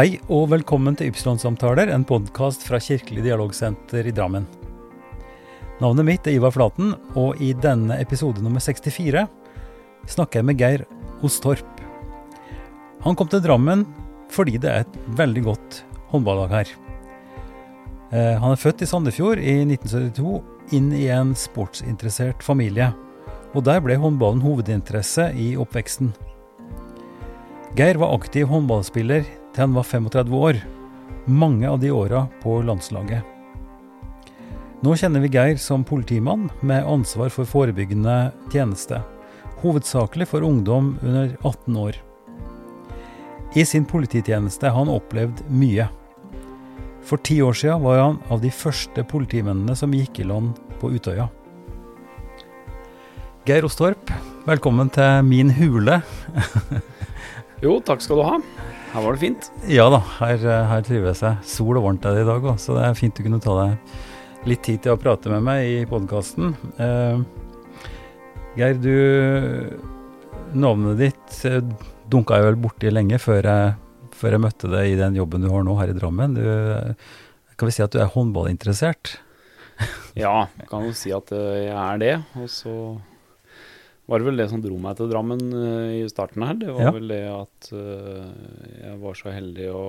Hei og velkommen til Ypsilon-samtaler, en podkast fra Kirkelig dialogsenter i Drammen. Navnet mitt er Ivar Flaten, og i denne episode nummer 64 snakker jeg med Geir Ostorp. Han kom til Drammen fordi det er et veldig godt håndballag her. Eh, han er født i Sandefjord i 1972, inn i en sportsinteressert familie. Og der ble håndballen hovedinteresse i oppveksten. Geir var aktiv håndballspiller til han var 35 år, mange av de åra på landslaget. Nå kjenner vi Geir som politimann med ansvar for forebyggende tjeneste, hovedsakelig for ungdom under 18 år. I sin polititjeneste har han opplevd mye. For ti år siden var han av de første politimennene som gikk i land på Utøya. Geir Ostorp, velkommen til min hule. jo, takk skal du ha. Her var det fint. Ja da, her, her trives jeg. Sol og varmt er det i dag òg, så det er fint du kunne ta deg litt tid til å prate med meg i podkasten. Eh, Geir, du Navnet ditt eh, dunka jeg vel borti lenge før jeg, før jeg, møtte deg i den jobben du har nå her i Drammen. Du, kan vi si at du er håndballinteressert? ja, kan jo si at eh, jeg er det. Og så var det vel det som dro meg til Drammen uh, i starten her. Det var ja. vel det at uh, jeg var så heldig å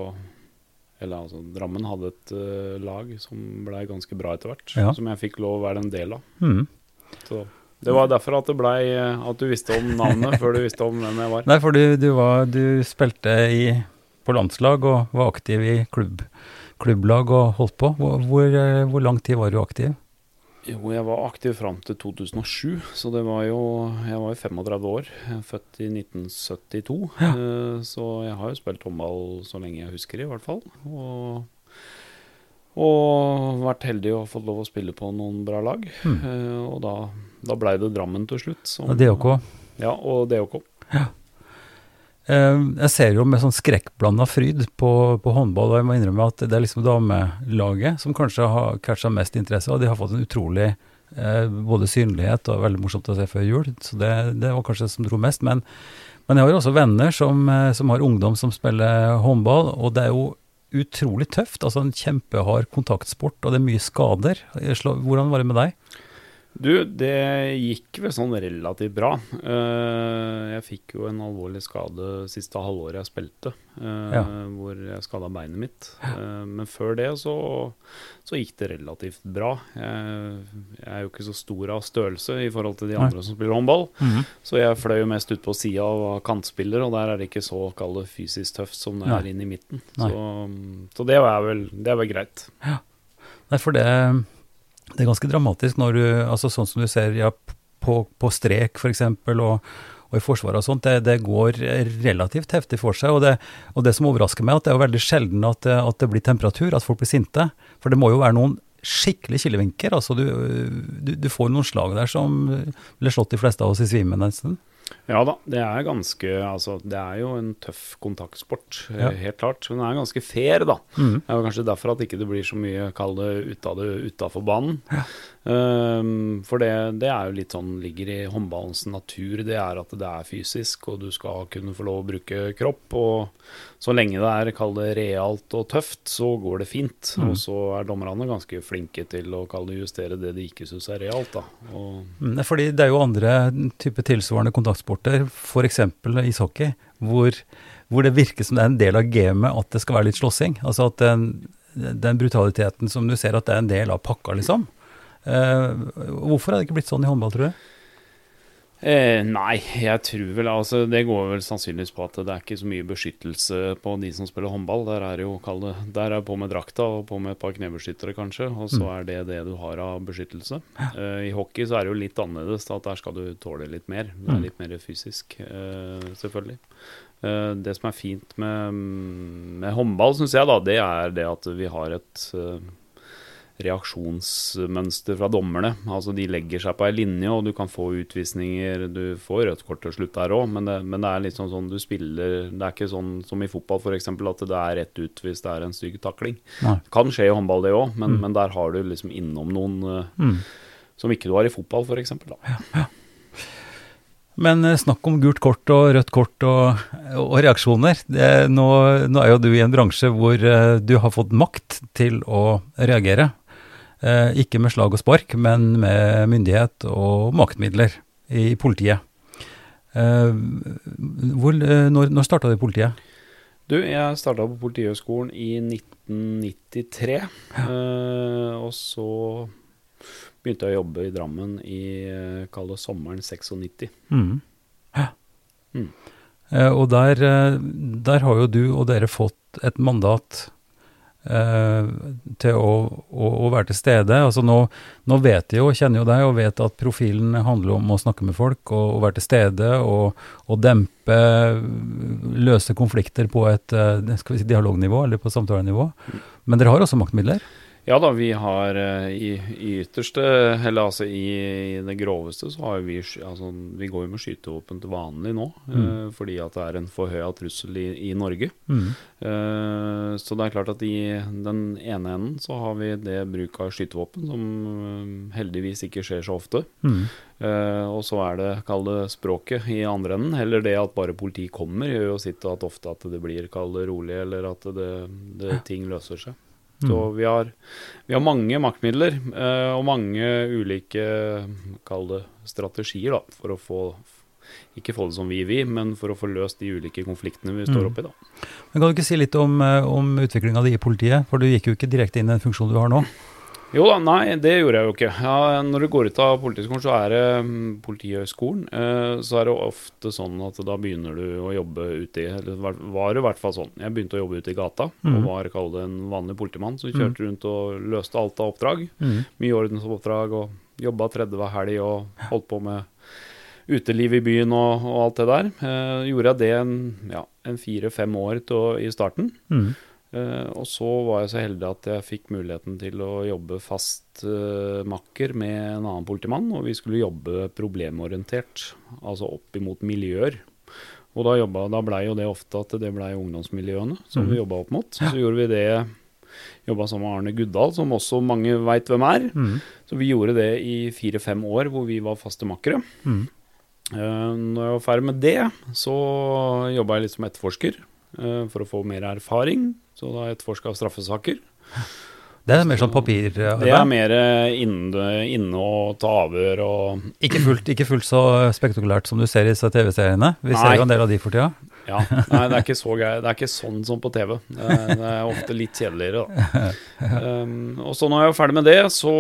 Eller altså, Drammen hadde et uh, lag som blei ganske bra etter hvert. Ja. Som jeg fikk lov å være en del av. Mm. Så det var derfor at det blei At du visste om navnet før du visste om hvem jeg var. Nei, for du, du, var, du spilte i, på landslag og var aktiv i klubb, klubblag og holdt på. Hvor, hvor, hvor lang tid var du aktiv? Jo, jeg var aktiv fram til 2007, så det var jo Jeg var jo 35 år. Født i 1972. Ja. Eh, så jeg har jo spilt håndball så lenge jeg husker, i hvert fall. Og, og vært heldig og fått lov å spille på noen bra lag. Mm. Og da, da blei det Drammen til slutt. Som, og DHK? Ja, og DHK. Ja. Eh, jeg ser jo med sånn skrekkblanda fryd på, på, håndball, og jeg må innrømme at det er liksom damelaget som kanskje har catcha mest interesse, og de har fått en utrolig eh, både synlighet og veldig morsomt å se før jul. Så det, det var kanskje det som dro mest. Men, men jeg har jo også venner som, eh, som, har ungdom som spiller håndball, og det er jo utrolig tøft. Altså en kjempehard kontaktsport, og det er mye skader. Hvordan var det med deg? Du, det gikk vel sånn relativt bra. Uh, jeg fikk jo en alvorlig skade siste halvåret jeg spilte, uh, ja. hvor jeg skada beinet mitt. Uh, men før det så, så, gikk det relativt bra. Jeg, jeg, er jo ikke så stor av størrelse i forhold til de andre Nei. som spiller håndball, mm -hmm. så jeg fløy jo mest ut på sida av kantspiller, og der er det ikke så kallet fysisk tøft som det er inn i midten. Så, så, det var vel, det var greit. Ja. Nei, for det det er ganske dramatisk når du altså Sånn som du ser ja, på, på strek, f.eks., og, og i Forsvaret og sånt, det, det, går relativt heftig for seg. Og det, og det som overrasker meg, at det er veldig sjelden at, at, det blir temperatur, at folk blir sinte. For det må jo være noen skikkelig kilevinker. Altså du, du, du får noen slag der som ville slått de fleste av oss i svime, nesten. Ja da, det er ganske Altså, det er jo en tøff kontaktsport, eh, ja. helt klart. Men den er ganske fair, da. Mm. Det er kanskje derfor at ikke det blir så mye, kall det utafor banen. Ja. Um, for det, det, er jo litt sånn ligger i håndballens natur, det er at det er fysisk, og du skal kunne få lov å bruke kropp. Og så lenge det er, kall det, realt og tøft, så går det fint. Mm. Og så er dommerne ganske flinke til å kalle det justere det de ikke syns er realt, da. Og, mm, fordi det er jo andre typer tilsvarende kontaktsporter, f.eks. ishockey, hvor, hvor det virker som det er en del av gamet at det skal være litt slåssing. Altså at den, den brutaliteten som du ser at det er en del av pakka, liksom. Uh, hvorfor er det ikke blitt sånn i håndball, tror du? Eh, nei, jeg tror vel altså Det går vel sannsynligvis på at det er ikke så mye beskyttelse på de som spiller håndball. Der er jo kalde, der er på med drakta og på med et par knebeskyttere, kanskje. Og så mm. er det det du har av beskyttelse. Eh, I hockey så er det jo litt annerledes. at Der skal du tåle litt mer. Det er mm. litt mer fysisk, eh, selvfølgelig. Eh, det som er fint med, med håndball, syns jeg, da, det er det at vi har et eh, reaksjonsmønster fra dommerne. Altså De legger seg på ei linje, og du kan få utvisninger. Du får rødt kort til slutt der òg, men, men, det er litt sånn, du spiller Det er ikke sånn som i fotball f.eks. at det er rett ut hvis det er en stygg takling. Nei. Kan skje i håndball, det òg, men, mm. men, der har du liksom innom noen uh, mm. som ikke du har i fotball f.eks. Ja, ja. Men eh, snakk om gult kort og rødt kort og, og reaksjoner. Det, nå, nå, er jo du i en bransje hvor uh, du har fått makt til å reagere. Uh, ikke med slag og spark, men med myndighet og maktmidler i politiet. Uh, hvor, når når starta du i politiet? Du, jeg starta på Politihøgskolen i 1993. Ja. og så begynte jeg å jobbe i Drammen i eh, kall det sommeren 96. Mm. Ja. Mm. Eh, og der, eh, der, har jo du og dere fått et mandat eh, til å, å, å, være til stede. Altså nå, nå, vet jeg jo, kjenner jo deg, og vet at profilen handler om å snakke med folk og, og være til stede og, og, dempe løse konflikter på et eh, skal vi si, dialognivå eller på samtalenivå. Mm. Men dere har også maktmidler? Ja da, vi har eh, i, i ytterste, eller altså i, i, det groveste, så har vi altså, Vi går jo med skytevåpen til vanlig nå, mm. eh, fordi at det er en forhøya trussel i, i Norge. Mm. Eh, så det er klart at i den ene enden så har vi det bruk av skytevåpen, som uh, heldigvis ikke skjer så ofte. Mm. og så er det, kall det språket i andre enden. Heller det at bare politi kommer, gjør jo sitt at ofte at det blir, kall det rolig, eller at det, det, ting løser seg. Så mm. vi, har, vi, har, mange maktmidler eh, og mange ulike kall det strategier da, for å få ikke få det som vi vil, men for å få løst de ulike konfliktene vi står mm. oppi. da. Men Kan du ikke si litt om, eh, om utviklinga di i politiet? For du gikk jo ikke direkte inn i den funksjonen du har nå? Jo da, nei, det gjorde jeg jo ikke. Ja, når du går ut av Politihøgskolen, så er det um, Politihøgskolen. Eh, så er det ofte sånn at da begynner du å jobbe ute i Eller var det i hvert fall sånn. Jeg begynte å jobbe ute i gata mm. og var kall det en vanlig politimann som kjørte mm. rundt og løste alt av oppdrag. Mm. Mye ordensoppdrag og jobba tredje hver helg og holdt på med uteliv i byen og, og alt det der. Eh, gjorde jeg det en, ja, en fire-fem år til, i starten. Mm. Uh, og så var jeg så heldig at jeg fikk muligheten til å jobbe fast uh, makker med en annen politimann. Og vi skulle jobbe problemorientert, altså opp imot miljøer. Og da, jobbet, da blei jo det ofte at det blei ungdomsmiljøene som vi jobba opp mot. Så gjorde vi det Jobba sammen med Arne Guddal, som også mange veit hvem er. Mm. Så vi gjorde det i fire-fem år hvor vi var faste makkere. Mm. Når jeg var ferdig med det, så jobba jeg litt som etterforsker for å få mer erfaring. Så da etterforska straffesaker. Det er mer sånn papirarbeid? Det er mer inne, inne og ta avhør og ikke fullt, ikke fullt, så spektakulært som du ser i TV-seriene? Vi Nei. ser jo en del av de for tida. Ja, Nei, det er ikke så gøy. Det er ikke sånn som på TV. Det er, det er ofte litt kjedeligere, da. Um, og så når jeg var ferdig med det, så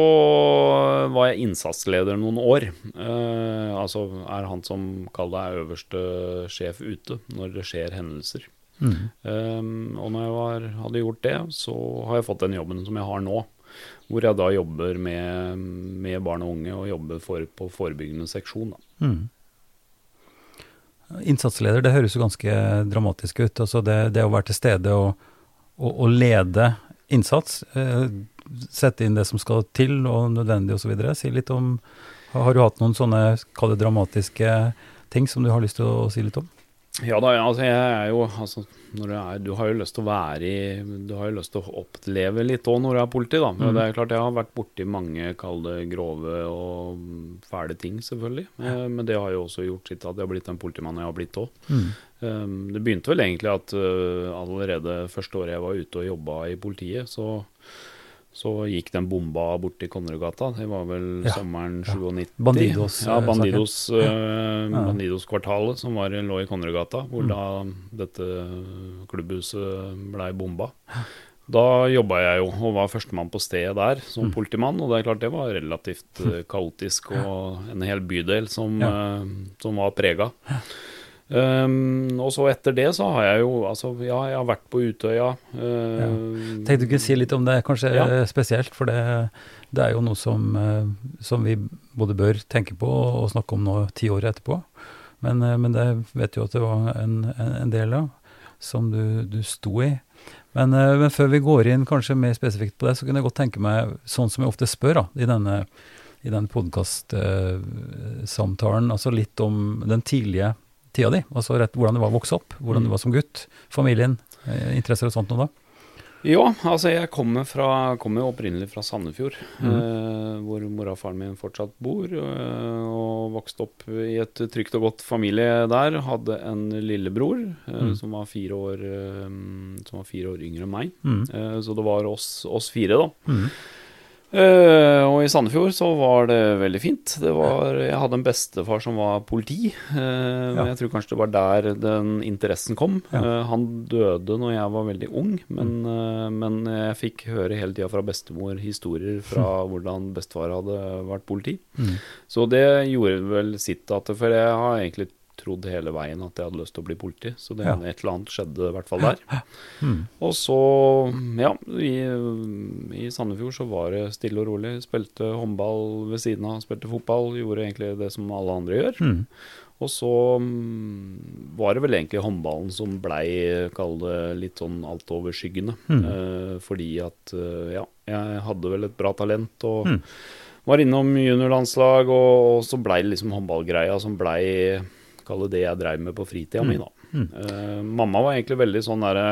var jeg innsatsleder noen år. Uh, altså er han som kaller deg øverste sjef ute når det skjer hendelser. Mm. Um, og når jeg var, hadde gjort det, så har jeg fått den jobben som jeg har nå. Hvor jeg da jobber med, med barn og unge, og jobber for, på forebyggende seksjon. Mm. Innsatsleder, det høres jo ganske dramatisk ut. Altså det, det å være til stede og, og, og lede innsats. Eh, sette inn det som skal til og nødvendig osv. Si litt om Har du hatt noen sånne kall det dramatiske ting som du har lyst til å si litt om? Ja da, altså jeg er jo altså, er, Du har jo lyst til å være i Du har jo lyst til å oppleve litt òg når du er politi, da. Men mm. det er klart jeg har vært borti mange, kall det grove og fæle ting, selvfølgelig. Ja. Eh, men det har jo også gjort sitt at jeg har blitt den politimannen jeg har blitt òg. Mm. Um, det begynte vel egentlig at uh, allerede første året jeg var ute og jobba i politiet, så så gikk den bomba borti Konnerudgata. Det var vel ja, sommeren 97. Ja. Bandidos. Ja, eh, Bandidos, uh, Bandidos-kvartalet som var, lå i Konnerudgata, hvor mm. da dette klubbhuset blei bomba. Da jobba jeg jo og var førstemann på stedet der som mm. politimann. Og det er klart det var relativt uh, kaotisk og en hel bydel som, ja. uh, som var prega. Um, og så etter det så har jeg jo Altså, ja, jeg har vært på Utøya. Uh, ja. Tenkte du ikke si litt om det, kanskje ja. spesielt? For det, det, er jo noe som, uh, som, vi både bør tenke på og snakke om nå ti år etterpå. Men, uh, men det vet jo at det var en, en, en del av, som du, du sto i. Men, men, før vi går inn kanskje mer spesifikt på det, så kunne jeg godt tenke meg, sånn som jeg ofte spør da, i denne, i den podkastsamtalen, altså litt om den tidlige tida di? Altså rett, hvordan det var å vokse opp, hvordan du var som gutt, familien, eh, interesser og sånt noe da? Ja, altså jeg kommer, fra, kommer opprinnelig fra Sandefjord, mm. eh, hvor mora og faren min fortsatt bor. Eh, og vokste opp i et trygt og godt familie der. Hadde en lillebror eh, Mm. som, var fire år, eh, som var fire år yngre enn meg. Mm. Eh, så det var oss, oss fire, da. Mm. Eh, og i Sandefjord så var det veldig fint. Det var, jeg hadde en bestefar som var politi. Uh, Ja. Jeg tror kanskje det var der den interessen kom. Ja. Uh, han døde når jeg var veldig ung, men, eh, men jeg fikk høre hele tida fra bestemor historier fra hvordan bestefar hadde vært politi. Mm. Så det gjorde vel sitt at For jeg har egentlig trodd hele veien at jeg hadde lyst til å bli politi. Så det, Ja. et eller annet skjedde i hvert fall der. Mm. Og så, ja, i, i Sandefjord så var det stille og rolig. Spilte håndball ved siden av, spilte fotball. Gjorde egentlig det som alle andre gjør. Mm. Og så mm, var det vel egentlig håndballen som blei, kall det, litt sånn altoverskyggende. Mm. Eh, fordi at, eh, ja, jeg hadde vel et bra talent og Mm. var innom juniorlandslag, og, og så blei det liksom håndballgreia som blei, kall det jeg dreiv med på fritida mi, da. Mm. Uh, mamma var egentlig veldig sånn derre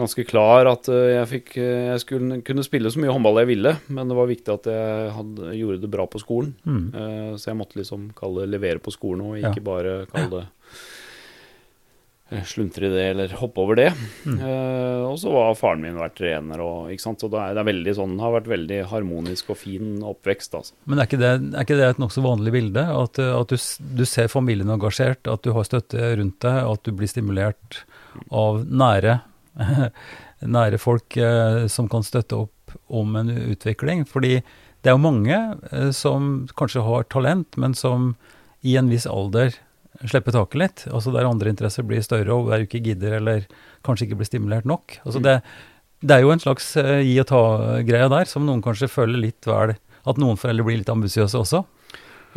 Ganske klar at eh, jeg fikk eh, Jeg skulle kunne spille så mye håndball jeg ville, men det var viktig at jeg hadde, gjorde det bra på skolen. Mm. Uh, så jeg måtte liksom kalle det levere på skolen og Ja. ikke bare kalle det eh, sluntre i det eller hoppe over det. Mm. Uh, og så var faren min vært trener, og, ikke sant? så det er, det er veldig sånn, har vært veldig harmonisk og fin oppvekst. Altså. Men er ikke det, er ikke det et nokså vanlig bilde? At, uh, at du, du ser familien engasjert, at du har støtte rundt deg, at du blir stimulert av nære, nære folk eh, som kan støtte opp om en utvikling? Fordi det er jo mange eh, som kanskje har talent, men som i en viss alder slipper taket litt. Altså der andre interesser blir større, og der du ikke gidder eller kanskje ikke blir stimulert nok. Altså Mm. det, det er jo en slags eh, gi og ta-greie der, som noen kanskje føler litt vel At noen foreldre blir litt ambisiøse også.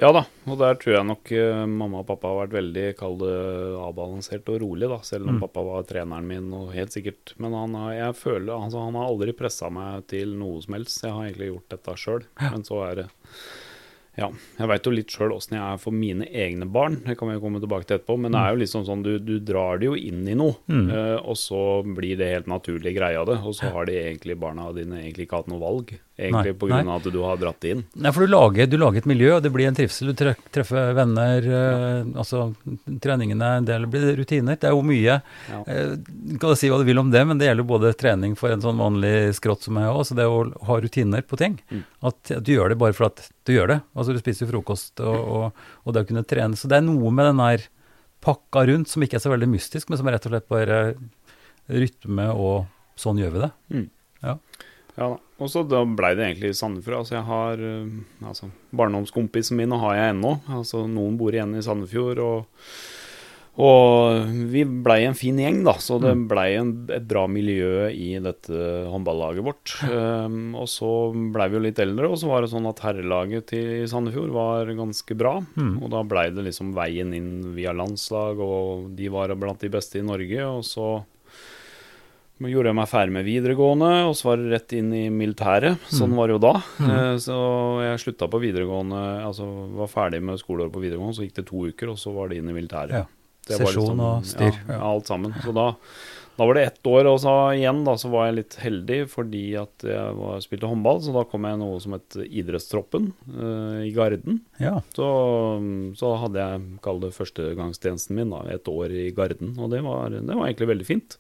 Ja da, og der tror jeg nok eh, mamma og pappa har vært veldig kall det avbalansert og rolig, da. Selv om Mm. pappa var treneren min, og helt sikkert. Men han har, jeg føler, altså, han har aldri pressa meg til noe som helst. Jeg har egentlig gjort dette sjøl. Men så er det Ja, jeg veit jo litt sjøl åssen jeg er for mine egne barn. Det kan vi komme tilbake til etterpå. Men det er jo liksom sånn, du, du drar det jo inn i noe, Mm. eh, og så blir det helt naturlig greie av det. Og så har de egentlig barna dine egentlig ikke hatt noe valg, egentlig pga. at du har dratt det inn. Nei, for du lager, du lager et miljø, og det blir en trivsel. Du treffer venner, ja. altså treningene er en del blir rutiner. Det er jo mye Ja. eh, Du kan si hva du vil om det, men det gjelder jo både trening for en sånn vanlig skrått som jeg òg, så det å ha rutiner på ting. Mm. At, at du gjør det bare for at du gjør det. Altså du spiser jo frokost og, og, og det å kunne trene. Så det er noe med den der pakka rundt som ikke er så veldig mystisk, men som er rett og slett bare rytme og sånn gjør vi det. Ja da. Og så da blei det egentlig Sandefjord. Altså jeg har eh, altså, Barndomskompisen min har jeg ennå. Altså, noen bor igjen i Sandefjord. Og, og vi blei en fin gjeng, da. Så det Mm. blei et bra miljø i dette håndballaget vårt. Um, og så blei vi jo litt eldre, og så var det sånn at herrelaget til Sandefjord var ganske bra. Mm. Og da blei det liksom veien inn via landslag, og de var blant de beste i Norge. Og så gjorde jeg meg ferdig med videregående, og så var det rett inn i militæret. Sånn Mm. var det jo da. Mm. Eh, Så jeg slutta på videregående, altså var ferdig med skoleåret på videregående, så gikk det to uker, og så var det inn i militæret. Ja. Sesjon og styr, Ja, alt sammen. Så da, da var det ett år, og så igjen da, så var jeg litt heldig fordi at jeg var, spilte håndball, så da kom jeg noe som het idrettstroppen uh, i Garden. Ja. Så, så hadde jeg, kall det førstegangstjenesten min, da, et år i Garden, og det var, det var egentlig veldig fint.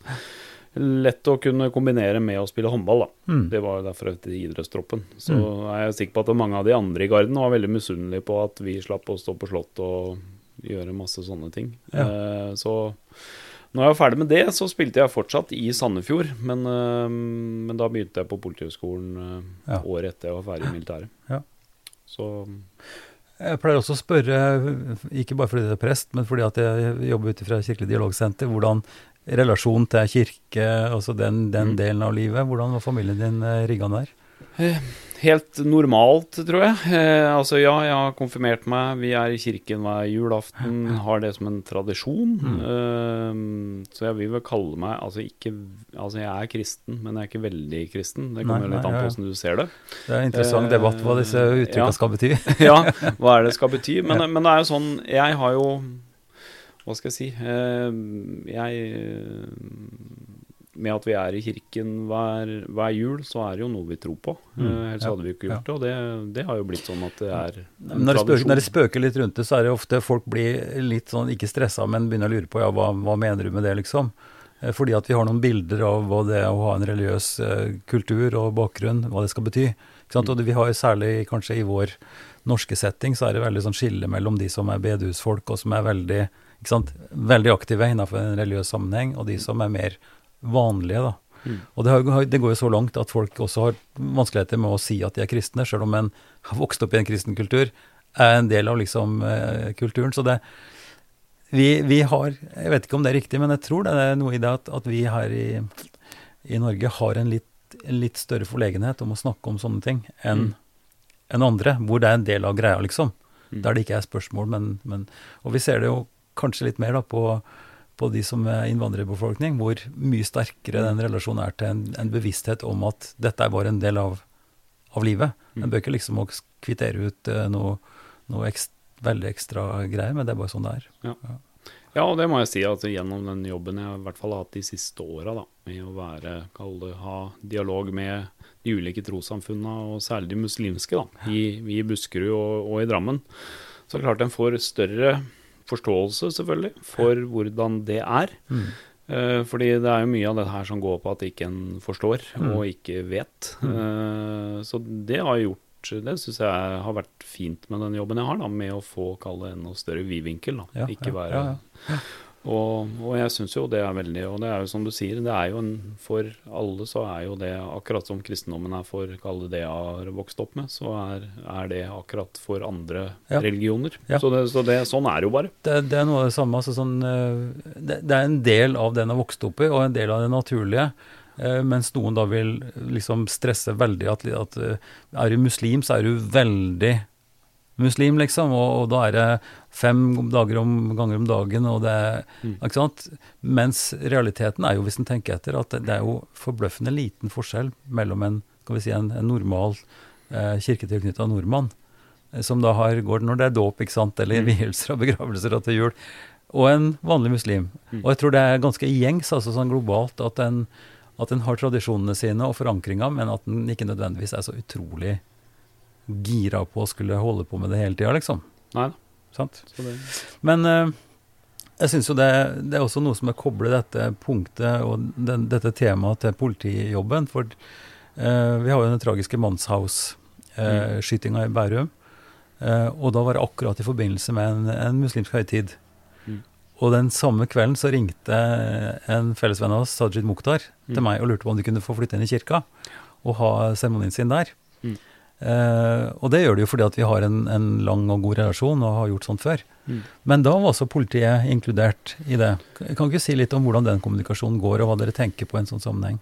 Lett å kunne kombinere med å spille håndball, da. Mm. Det var derfor jeg het idrettstroppen. Så er jeg sikker på at mange av de andre i Garden var veldig misunnelige på at vi slapp å stå på slott og gjøre masse sånne ting. Ja. Eh, så når jeg var ferdig med det, så spilte jeg fortsatt i Sandefjord. Men, eh, men da begynte jeg på Politihøgskolen eh, Ja. året etter jeg var ferdig i militæret. Ja. Så Jeg pleier også å spørre, ikke bare fordi du er prest, men fordi at jeg jobber ute fra Kirkelig dialogsenter, hvordan relasjon til kirke, altså den, den Mm. delen av livet, hvordan var familien din rigga der? Helt normalt, tror jeg. Eh, altså ja, jeg har konfirmert meg. Vi er i kirken hver julaften. Har det som en tradisjon. Eh, så jeg vil vel kalle meg altså ikke Altså jeg er kristen, men jeg er ikke veldig kristen. Det Nei, kommer jo litt an på hvordan du ser det. Det er en interessant Eh, debatt hva disse uttrykka ja. skal bety. ja, hva er det skal bety? Men, men det er jo sånn Jeg har jo Hva skal jeg si? Eh, jeg med at vi er i kirken hver, hver, jul, så er det jo noe vi tror på. Mm. Uh, ellers ja, hadde vi ikke gjort ja. det. Og det, det, har jo blitt sånn at det er en når tradisjon. når det spøker litt rundt det, så er det ofte folk blir litt sånn, ikke stressa, men begynner å lure på ja, hva, hva mener du med det, liksom. Uh, fordi at vi har noen bilder av hva det å ha en religiøs uh, kultur og bakgrunn, hva det skal bety. Mm. Og vi har særlig kanskje i vår norske setting, så er det veldig sånn skille mellom de som er bedehusfolk, og som er veldig, veldig aktive innenfor en religiøs sammenheng, og de som er mer vanlige, da. Mm. Og det, har, det, går jo så langt at folk også har vanskeligheter med å si at de er kristne, sjøl om en har vokst opp i en kristen kultur, er en del av liksom eh, kulturen. Så det vi, vi, har Jeg vet ikke om det er riktig, men jeg tror det er noe i det at, at vi her i, i Norge har en litt, en litt, større forlegenhet om å snakke om sånne ting enn mm. en andre, hvor det er en del av greia, liksom. Mm. Der det ikke er spørsmål, men, men Og vi ser det jo kanskje litt mer da på på de som er innvandrerbefolkning, hvor mye sterkere den relasjonen er til en, en bevissthet om at dette er bare en del av, av livet. En bør ikke liksom kvittere ut uh, noe, noe ekstra, veldig ekstra greier, men det er bare sånn det er. Ja. ja. ja og det må jeg si at gjennom den jobben jeg i hvert fall har hatt de siste åra, med å være, det, ha dialog med de ulike trossamfunnene, og særlig de muslimske, da, i, i Buskerud og, og i Drammen, så er det klart en får større forståelse, selvfølgelig, for hvordan det er. Mm. Eh, fordi det er jo mye av det her som går på at ikke en forstår mm. og ikke vet. Eh, så det har gjort Det syns jeg har vært fint med den jobben jeg har, da, med å få kalle enda større vidvinkel. Ja, ikke være ja, ja, og, og, jeg syns jo det er veldig Og det er jo som du sier, det er jo en For alle så er jo det akkurat som kristendommen er for alle det jeg har vokst opp med, så er, er det akkurat for andre ja. religioner. Ja. Så, det, så det, sånn er det jo bare. Det, det er noe av det samme. Altså sånn, eh, det, det, er en del av det en har vokst opp i, og en del av det naturlige. Eh, mens noen da vil liksom stresse veldig at, at eh, er du muslim, så er du veldig muslim, liksom. Og, og, da er det fem dager om, ganger om dagen, og det mm. Ikke sant? Mens realiteten er jo, hvis en tenker etter, at det, det, er jo forbløffende liten forskjell mellom en, skal vi si, en, en normal eh, kirketilknytta nordmann, eh, som da har, går når det er dåp, ikke sant, eller mm. vielser og begravelser og til jul, og en vanlig muslim. Mm. Og jeg tror det er ganske gjengs, altså sånn globalt, at en, at en har tradisjonene sine og forankringa, men at den ikke nødvendigvis er så utrolig gira på å skulle holde på med det hele tida, liksom. Nei. Sant? Men uh, jeg syns jo det, det, er også noe som er koblet dette punktet og den, dette temaet til politijobben. For uh, vi har jo den tragiske Manshaus-skytinga uh, mm. i Bærum. og da var det akkurat i forbindelse med en, en muslimsk høytid. Mm. Og den samme kvelden så ringte en fellesvenn av oss, Sajid Mukhtar, mm. til meg og lurte på om de kunne få flytte inn i kirka og ha seremonien sin der. Mm. Uh, og det gjør det jo fordi at vi har en, en, lang og god relasjon og har gjort sånt før. Mm. Men da var også politiet inkludert i det. Kan du ikke si litt om hvordan den kommunikasjonen går, og hva dere tenker på i en sånn sammenheng?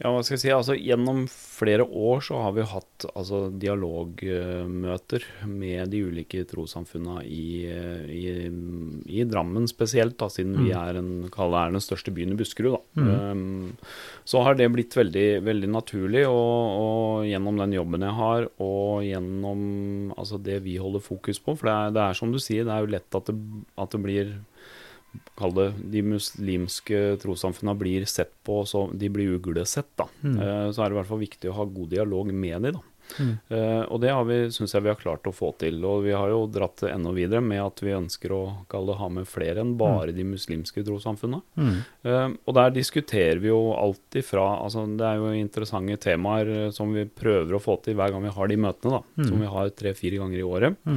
Ja, hva skal jeg si. Altså, gjennom flere år så har vi hatt altså, dialogmøter med de ulike trossamfunna i, i, i, Drammen spesielt, da, siden mm. vi er, en, er den største byen i Buskerud. Mm. Um, så har det blitt veldig, veldig naturlig, og, og, gjennom den jobben jeg har, og gjennom altså, det vi holder fokus på For det er, det er, som du sier, det er jo lett at det, at det blir kall det, de muslimske trossamfunna blir sett på så de blir uglesett, da. Mm. Uh, så er det i hvert fall viktig å ha god dialog med dem, da. Mm. Uh, og det har vi, syns jeg vi har klart å få til. Og vi har jo dratt det enda videre med at vi ønsker å det, ha med flere enn bare mm. de muslimske trossamfunnene. Uh, og der diskuterer vi jo alt ifra altså Det er jo interessante temaer som vi prøver å få til hver gang vi har de møtene, da. Som mm. vi har tre-fire ganger i året.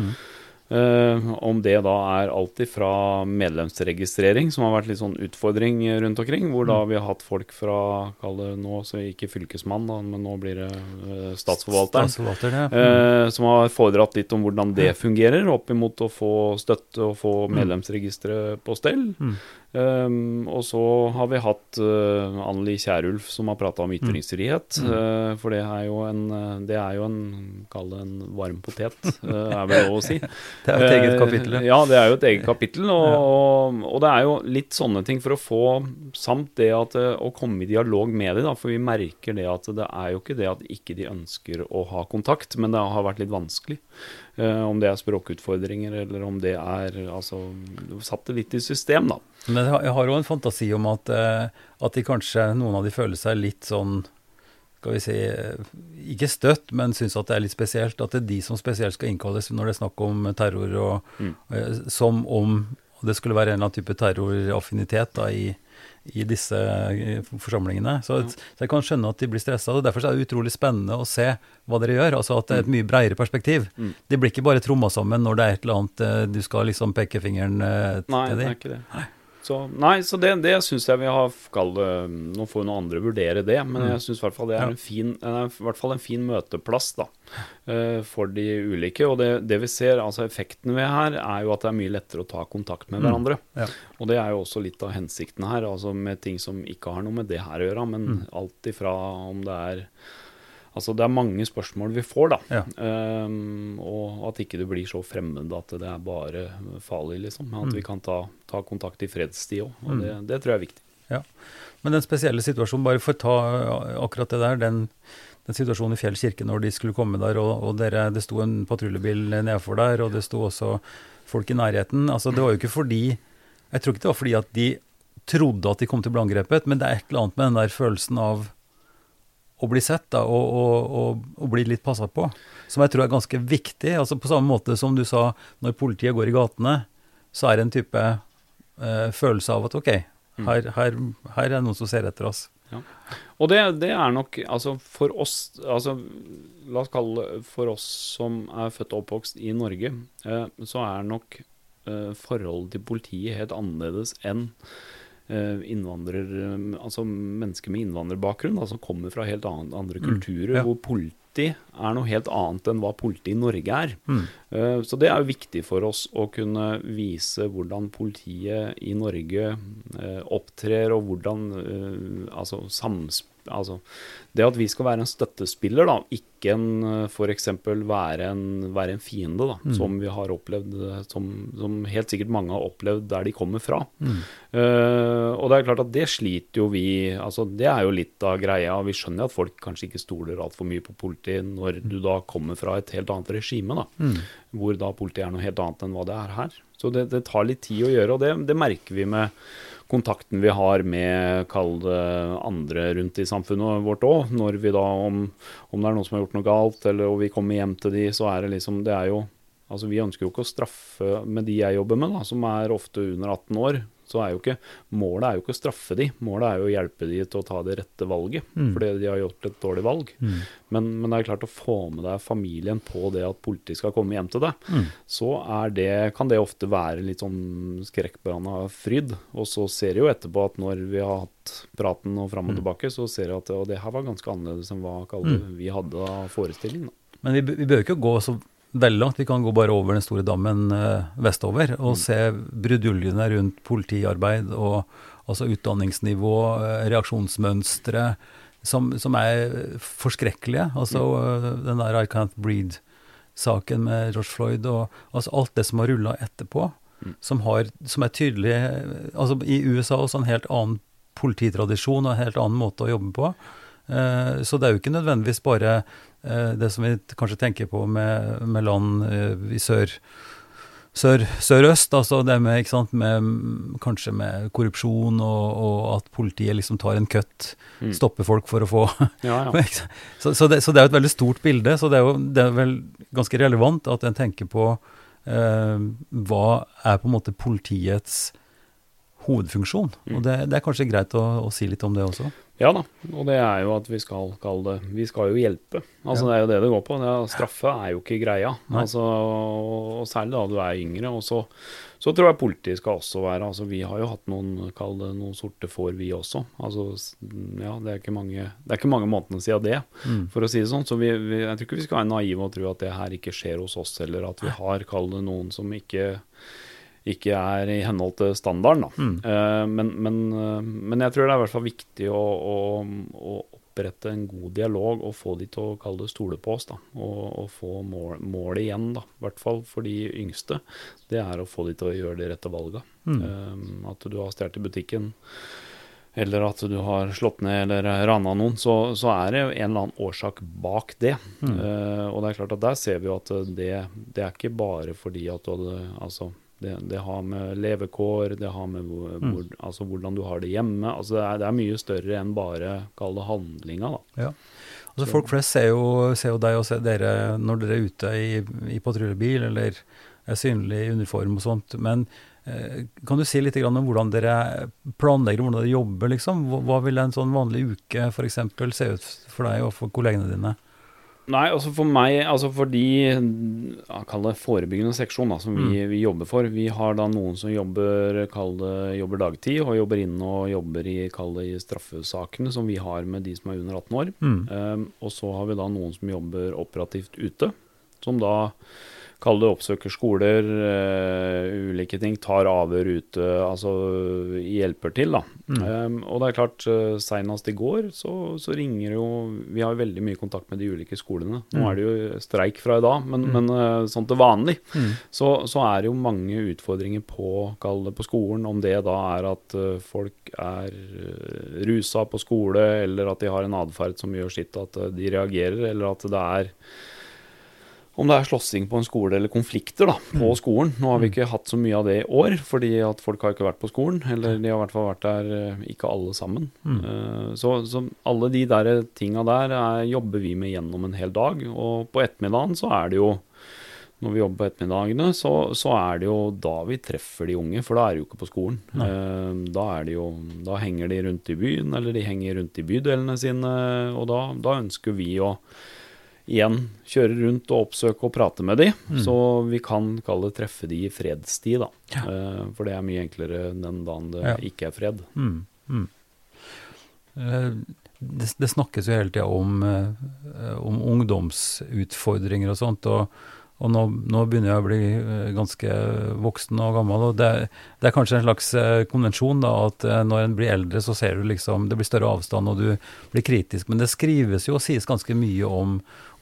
Mm. Uh, om det da er alt fra medlemsregistrering, som har vært litt sånn utfordring rundt omkring, hvor da mm. vi har hatt folk fra kall det nå, så ikke fylkesmann, da, men nå blir det uh, statsforvalteren, Statsforvalter, ja. uh, som har foredratt litt om hvordan det fungerer, opp imot å få støtte og få mm. medlemsregisteret på stell. Mm. Um, og så har vi hatt uh, Anneli Kierulf som har prata om mm. ytringsfrihet. Mm. Uh, for det er jo en Det er jo en Kall det en varm potet, uh, er vel lov å si. det er jo et eget kapittel. ja, det er jo et eget kapittel. Og, ja. og, og, det er jo litt sånne ting for å få Samt det at å komme i dialog med dem, da, for vi merker det at det er jo ikke det at ikke de ønsker å ha kontakt, men det har vært litt vanskelig. Om det er språkutfordringer, eller om det er altså satt det litt i system, da. Men jeg har òg en fantasi om at, at de kanskje, noen av de føler seg litt sånn skal vi si, ikke støtt, men syns at det er litt spesielt. At det er de som spesielt skal innkalles når det er snakk om terror, og, mm. som om det skulle være en eller annen type terroraffinitet da, i, i disse eh, forsamlingene. Så, ja. så, jeg kan skjønne at de blir stressa. Derfor er det utrolig spennende å se hva dere gjør. altså At det er et mm. mye bredere perspektiv. Mm. De blir ikke bare tromma sammen når det er et eller annet eh, du skal liksom peke fingeren eh, til Nei, det er ikke det. Nei. Så, nei, så det, det syns jeg vi har skal, Nå får jo noen andre vurdere det, men mm. jeg syns i hvert fall det er en fin, en, i hvert fall en fin møteplass da, uh, for de ulike. Og det, det, vi ser, altså effekten ved her, er jo at det er mye lettere å ta kontakt med mm. hverandre. Ja. Og det er jo også litt av hensikten her, altså med ting som ikke har noe med det her å gjøre, men mm. alt ifra om det er Altså Det er mange spørsmål vi får, da. Ja. Um, og at ikke det blir så fremmed at det er bare farlig, liksom. At mm. vi kan ta, ta, kontakt i fredstid òg. Og mm. det, det, tror jeg er viktig. Ja. Men den spesielle situasjonen, bare for å ta akkurat det der, den, den situasjonen i Fjell kirke når de skulle komme der, og, og dere, det sto en patruljebil nedfor der, og det sto også folk i nærheten. Altså Det var jo ikke fordi Jeg tror ikke det var fordi at de trodde at de kom til å bli angrepet, men det er et eller annet med den der følelsen av å bli sett da, og, og, og, og bli litt passa på. Som jeg tror er ganske viktig. altså På samme måte som du sa, når politiet går i gatene, så er det en type eh, følelse av at OK, mm. her, her, her, er det noen som ser etter oss. Ja. Og det, det, er nok altså for oss altså La oss kalle det for oss som er født og oppvokst i Norge, eh, så er nok eh, forholdet til politiet helt annerledes enn altså mennesker med innvandrerbakgrunn, som kommer fra helt andre mm, kulturer, mm, ja. hvor politi er noe helt annet enn hva politi i Norge er. Mm. Uh, så det er jo viktig for oss å kunne vise hvordan politiet i Norge opptrer, og hvordan altså samspill altså, det at vi skal være en støttespiller, da, ikke en eh, f.eks. Være, en, være en fiende, da, mm. som vi har opplevd, som, som, helt sikkert mange har opplevd der de kommer fra. Mm. Uh, og det er klart at det sliter jo vi altså Det er jo litt av greia. Vi skjønner at folk kanskje ikke stoler altfor mye på politiet når du da kommer fra et helt annet regime, da, mm. hvor da politiet er noe helt annet enn hva det er her. Så det, det tar litt tid å gjøre, og det, det merker vi med kontakten vi har med kall andre rundt i samfunnet vårt òg. Når vi da, om, om, det er noen som har gjort noe galt, eller og vi kommer hjem til de, så er det liksom Det er jo Altså, vi ønsker jo ikke å straffe med de jeg jobber med, da, som er ofte under 18 år så er jo ikke målet er jo ikke å straffe de, målet er jo å hjelpe de til å ta det rette valget. Mm. Fordi de har gjort et dårlig valg. Mm. Men, men, det er klart å få med deg familien på det at politiet skal komme hjem til deg, mm. så det, kan det ofte være litt sånn skrekkblanda fryd. Og så ser jeg jo etterpå at når vi har hatt praten og fram og mm. tilbake, så ser jeg at det her var ganske annerledes enn hva mm. vi hadde av forestillingen. Men vi, vi bør ikke gå så veldig langt. Vi kan gå bare over den store dammen uh, vestover og mm. se bruduljene rundt politiarbeid og altså utdanningsnivå, uh, reaksjonsmønstre, som, som, er forskrekkelige. Altså uh, den der I Can't Breed-saken med George Floyd og altså alt det som har rulla etterpå, mm. som, har, som, er tydelig Altså i USA også en helt annen polititradisjon og en helt annen måte å jobbe på. Så det er jo ikke nødvendigvis bare Eh, det som vi kanskje tenker på med, med land eh, i sør, sør, sørøst, altså det med, sant, med kanskje med korrupsjon og, og, at politiet liksom tar en køtt, mm. stopper folk for å få ja, ja. så, så, det, så, det, er jo et veldig stort bilde, så det er jo det er vel ganske relevant at en tenker på eh, hva er på en måte politiets hovedfunksjon. Mm. Og det, det, er kanskje greit å, å si litt om det også? Ja da, og det er jo at vi skal kalle det Vi skal jo hjelpe. Altså ja. Det er jo det det går på. Det, straffe er jo ikke greia. Altså, og særlig da du er yngre. Og så, så, tror jeg politiet skal også være altså Vi har jo hatt noen, kall det noen sorte får, vi også. Altså, ja, det er ikke mange, det er ikke mange månedene siden det, mm. for å si det sånn. Så vi, vi, jeg tror ikke vi skal være naive og tro at det her ikke skjer hos oss heller. At vi har, kall det noen som ikke ikke er i henhold til standarden. Mm. Uh, men, men, uh, men, jeg tror det er i hvert fall viktig å, å, å, opprette en god dialog og få de til å kalle det stole på oss. Da, og, og få mål, målet igjen, da, i hvert fall for de yngste. Det er å få de til å gjøre de rette valga. Mm. Uh, at du har stjålet i butikken eller at du har slått ned eller rana noen, så, så, er det en eller annen årsak bak det. Mm. Og det er klart at der ser vi jo at det, det, er ikke bare fordi at du hadde Altså, det, det, har med levekår, det har med hvor, mm. hvor, altså hvordan du har det hjemme. Altså det, er, det er mye større enn bare kall det handlinga. Ja. Altså Folk flest ser jo, ser jo deg og ser dere når dere er ute i, i patruljebil eller er synlig i uniform og sånt. Men eh, kan du si litt om hvordan dere planlegger, hvordan dere jobber? liksom? Hva, hva vil en sånn vanlig uke for eksempel, se ut for deg og for kollegene dine? Nei, altså for meg, altså for de Kall det forebyggende seksjon da, som vi, mm. vi, jobber for. Vi har da noen som jobber, det, jobber dagtid og jobber inne og jobber i, det, i straffesakene som vi har med de som er under 18 år. Mm. Um, og så har vi da noen som jobber operativt ute. Som da Kall det oppsøker skoler, uh, ulike ting. Tar avhør ute, altså hjelper til, da. Mm. Um, og det er klart, uh, seinest i går så, så, ringer jo Vi har veldig mye kontakt med de ulike skolene. Nå mm. er det jo streik fra i dag, men, mm. men uh, sånn til vanlig mm. så, så, er det jo mange utfordringer på, kall det på skolen. Om det da er at folk er rusa på skole, eller at de har en atferd som gjør sitt at de reagerer, eller at det er om det er slåssing på en skole eller konflikter da, på mm. skolen. Nå har vi mm. ikke hatt så mye av det i år, fordi at folk har ikke vært på skolen. Eller de har i hvert fall vært der, eh, ikke alle sammen. Mm. Uh, så, så, alle de der tinga der er, jobber vi med gjennom en hel dag. Og på ettermiddagen så er det jo når vi jobber på ettermiddagene, så, så, er det jo da vi treffer de unge, for da er de jo ikke på skolen. Uh, da, jo, da, henger de rundt i byen, eller de henger rundt i bydelene sine, og da, da ønsker vi å igjen kjøre rundt og oppsøke og prate med de, mm. så vi kan kalle det treffe de i fredstid, da. Ja. Uh, for det er mye enklere den dagen det ja. ikke er fred. Mm. Mm. Uh, det, det, snakkes jo hele tida om, uh, om, ungdomsutfordringer og sånt. og og nå, nå, begynner jeg å bli eh, ganske voksen og gammel. og Det, det er kanskje en slags eh, konvensjon da, at eh, når en blir eldre, så ser du liksom Det blir større avstand, og du blir kritisk. Men det skrives jo og sies ganske mye om,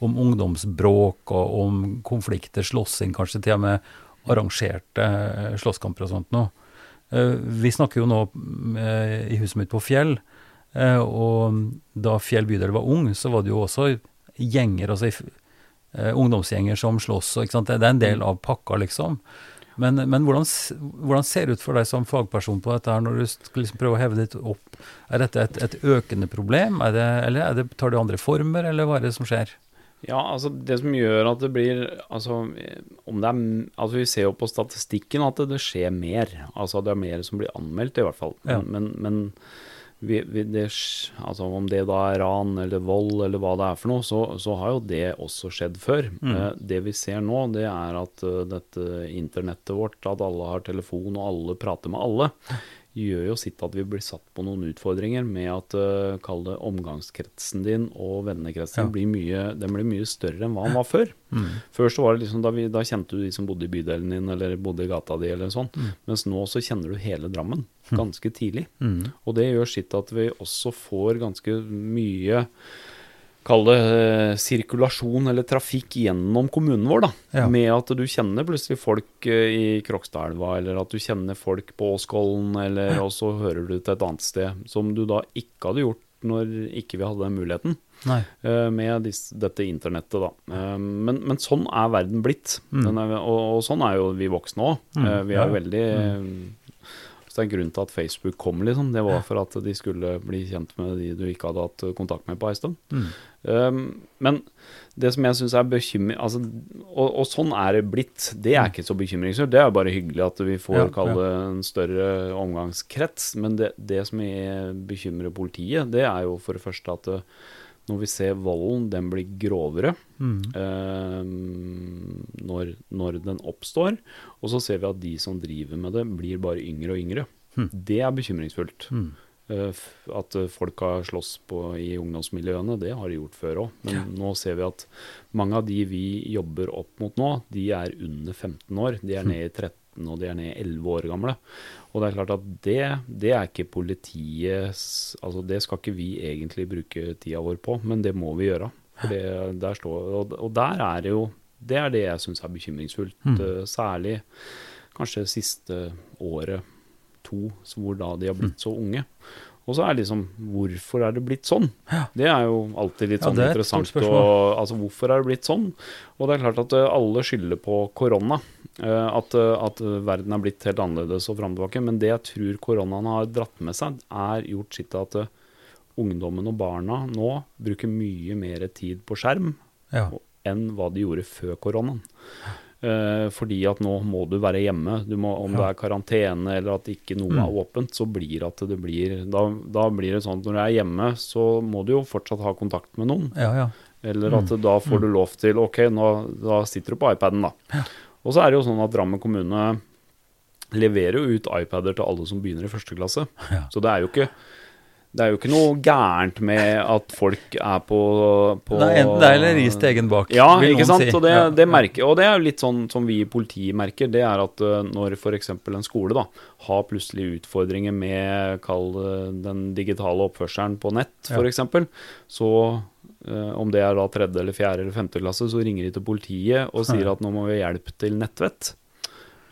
om ungdomsbråk og om konflikter, slåssing, kanskje til og med arrangerte slåsskamper og sånt noe. Vi snakker jo nå i huset mitt på Fjell, og da Fjell bydel var ung, så var det jo også gjenger. altså uh, ungdomsgjenger som slåss. Og, det, er en del av pakka, liksom. Men, men hvordan, hvordan, ser det ut for deg som fagperson på dette her, når du skal liksom prøve å heve ditt opp? Er dette et, et økende problem, det, eller er det, tar det andre former, eller hva er det som skjer? Ja, altså Det som gjør at det blir altså, om det er, altså Vi ser jo på statistikken at det, det skjer mer. Altså Det er mer som blir anmeldt, i hvert fall. Men, ja. men, men vi, vi, det, altså om det da er ran eller vold eller hva det er for noe, så, så har jo det også skjedd før. Mm. Eh, det vi ser nå, det er at uh, dette internettet vårt, at alle har telefon og alle prater med alle, gjør jo sitt at vi blir satt på noen utfordringer med at uh, kall det omgangskretsen din og vennekretsen ja. blir, mye, blir mye større enn hva den var før. Mm. Før så var det liksom, da, vi, da, kjente du de som bodde i bydelen din eller bodde i gata di, eller sånn. Mm. Mens nå så kjenner du hele Drammen mm. ganske tidlig. Mm. Og det gjør sitt at vi også får ganske mye Kall det eh, sirkulasjon eller trafikk gjennom kommunen vår. da, ja. Med at du kjenner plutselig folk eh, i Krokstadelva, eller at du kjenner folk på Åskollen, eller ja. og så hører du til et annet sted. Som du da ikke hadde gjort når ikke vi hadde den muligheten. Uh, med disse, dette internettet, da. Uh, men, men, sånn er verden blitt. Mm. Er, og, og, sånn er jo vi voksne òg. Mm. Uh, vi er ja. veldig mm. Så det er en grunn til at Facebook kom, liksom. Det var for at de skulle bli kjent med de du ikke hadde hatt kontakt med på ei stund. Mm. Um, men det som jeg syns er bekymring altså, og, og, sånn er det blitt. Det er mm. ikke så bekymringsfullt. Det er bare hyggelig at vi får ja, kalle det en større omgangskrets. Men det, det som bekymrer politiet, det er jo for det første at det, når vi ser volden, den blir grovere mm. eh, når, når, den oppstår. Og så ser vi at de som driver med det, blir bare yngre og yngre. Mm. Det er bekymringsfullt. Mm. Eh, at folk har slåss på, i ungdomsmiljøene, det har de gjort før òg. Men ja. nå ser vi at mange av de vi jobber opp mot nå, de er under 15 år. De er ned i 13 og de er nede 11 år gamle. Og det er klart at det, det er ikke politiets Altså det skal ikke vi egentlig bruke tida vår på, men det må vi gjøre. For det, der står, og, og, der er det jo Det er det jeg syns er bekymringsfullt. Mm. Særlig kanskje siste året, to, hvor da de har blitt mm. så unge. Og så er liksom Hvorfor er det blitt sånn? Det er jo alltid litt sånn ja, interessant. Og, altså, hvorfor er det blitt sånn? Og det er klart at eh, alle skylder på korona. Uh, at, at, verden er blitt helt annerledes og fram tilbake. Men det jeg tror koronaen har dratt med seg, er gjort sitt at uh, ungdommen og barna nå bruker mye mer tid på skjerm ja. enn hva de gjorde før koronaen. Uh, fordi at nå må du være hjemme. Du må, om ja. det er karantene eller at ikke noe mm. er åpent, så blir at det blir da, da, blir det sånn at når du er hjemme, så må du jo fortsatt ha kontakt med noen. Ja, ja. Eller at mm. da får du mm. lov til OK, nå, da sitter du på iPaden, da. Og så er det jo sånn at Drammen kommune leverer jo ut iPader til alle som begynner i første klasse. Så det er jo ikke det er jo ikke noe gærent med at folk er på, på er enten deg eller ris til egen bak. Ja, ikke sant. Si. Og, det, det merker, og det er jo litt sånn som vi i politiet merker. Det er at uh, når f.eks. en skole da, har plutselig utfordringer med kall den digitale oppførselen på nett, f.eks., ja. så uh, om det er da tredje eller fjerde eller femte klasse, så ringer de til politiet og sier at nå må vi ha hjelp til nettvett.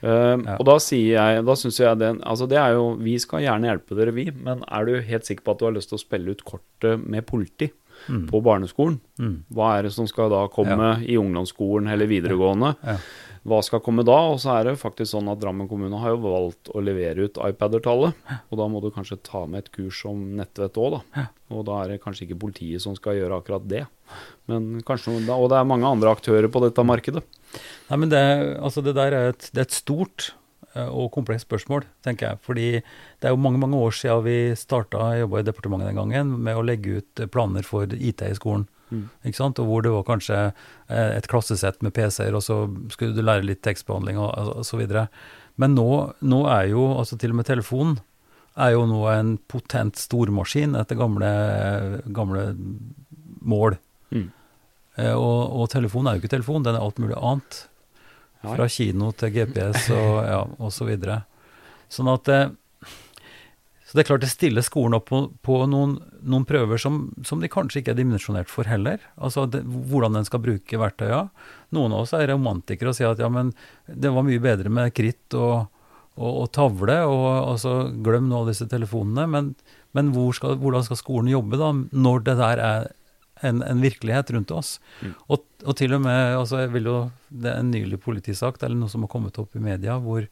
Uh, ja. Og da sier jeg, da syns jeg det Altså det er jo Vi skal gjerne hjelpe dere, vi, men er du helt sikker på at du har lyst til å spille ut kortet med politi mm. på barneskolen? Mm. Hva er det som skal da komme ja. i ungdomsskolen eller videregående? Ja. Hva skal komme da? Og så er det faktisk sånn at Drammen kommune har jo valgt å levere ut iPader til alle. Og da må du kanskje ta med et kurs om nettvett òg, da. Og da er det kanskje ikke politiet som skal gjøre akkurat det. Men kanskje, og det er mange andre aktører på dette markedet. Nei, men det, altså det der er et, det er et stort eh, og komplekst spørsmål, tenker jeg. Fordi det er jo mange mange år siden vi starta, jobba i departementet den gangen, med å legge ut planer for IT i skolen. Mm. Ikke sant? Og hvor det var kanskje eh, et klassesett med PC-er, og så skulle du lære litt tekstbehandling og, osv. Men nå, nå, er jo altså til og med telefonen er jo nå en potent stormaskin etter gamle, gamle mål. Mm. Eh, og, og telefonen er jo ikke telefon, den er alt mulig annet. Fra kino til GPS og, ja, og så videre. Sånn at eh, Så det er klart det stiller skolen opp på, på noen, noen, prøver som, som, de kanskje ikke er dimensjonert for heller. Altså det, hvordan den skal bruke verktøya. Noen av oss er romantikere og sier at ja, men det var mye bedre med kritt og, og, og tavle, og altså glem nå disse telefonene. Men, men hvor skal, hvordan skal skolen jobbe da, når det der er en, en virkelighet rundt oss. Mm. Og, og, til og med altså jeg vil jo, Det er en nylig politisak, eller noe som har kommet opp i media, hvor,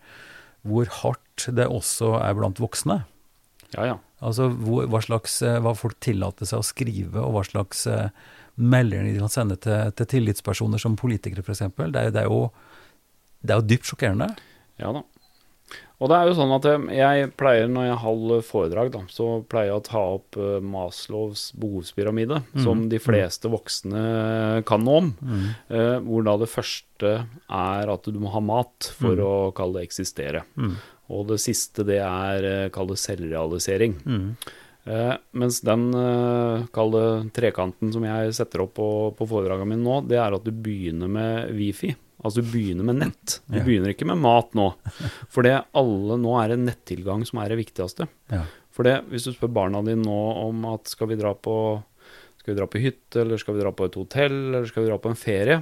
hvor hardt det også er blant voksne. Ja, ja. Altså hvor, hva slags, eh, hva folk tillater seg å skrive, og hva slags uh, meldinger de kan sende til, til tillitspersoner som politikere, f.eks. Det, er, det, er jo, det er jo dypt sjokkerende. Ja da. Og det er jo sånn at jeg pleier, når jeg holder foredrag, da, så pleier jeg å ta opp uh, Maslows behovspyramide, mm. som de fleste voksne kan noe om. Mm. Hvor da det første er at du må ha mat for mm. å kalle det eksistere. Mm. Og det siste det er kall det selvrealisering. Uh, mens den kall det trekanten som jeg setter opp på, på foredragene mine nå, det er at du begynner med wifi. Altså du begynner med nett. Du ja. begynner ikke med mat nå. For det alle nå er det nettilgang som er det viktigste. Ja. For det, hvis du spør barna dine nå om at skal vi dra på skal vi dra på hytte, eller skal vi dra på et hotell, eller skal vi dra på en ferie,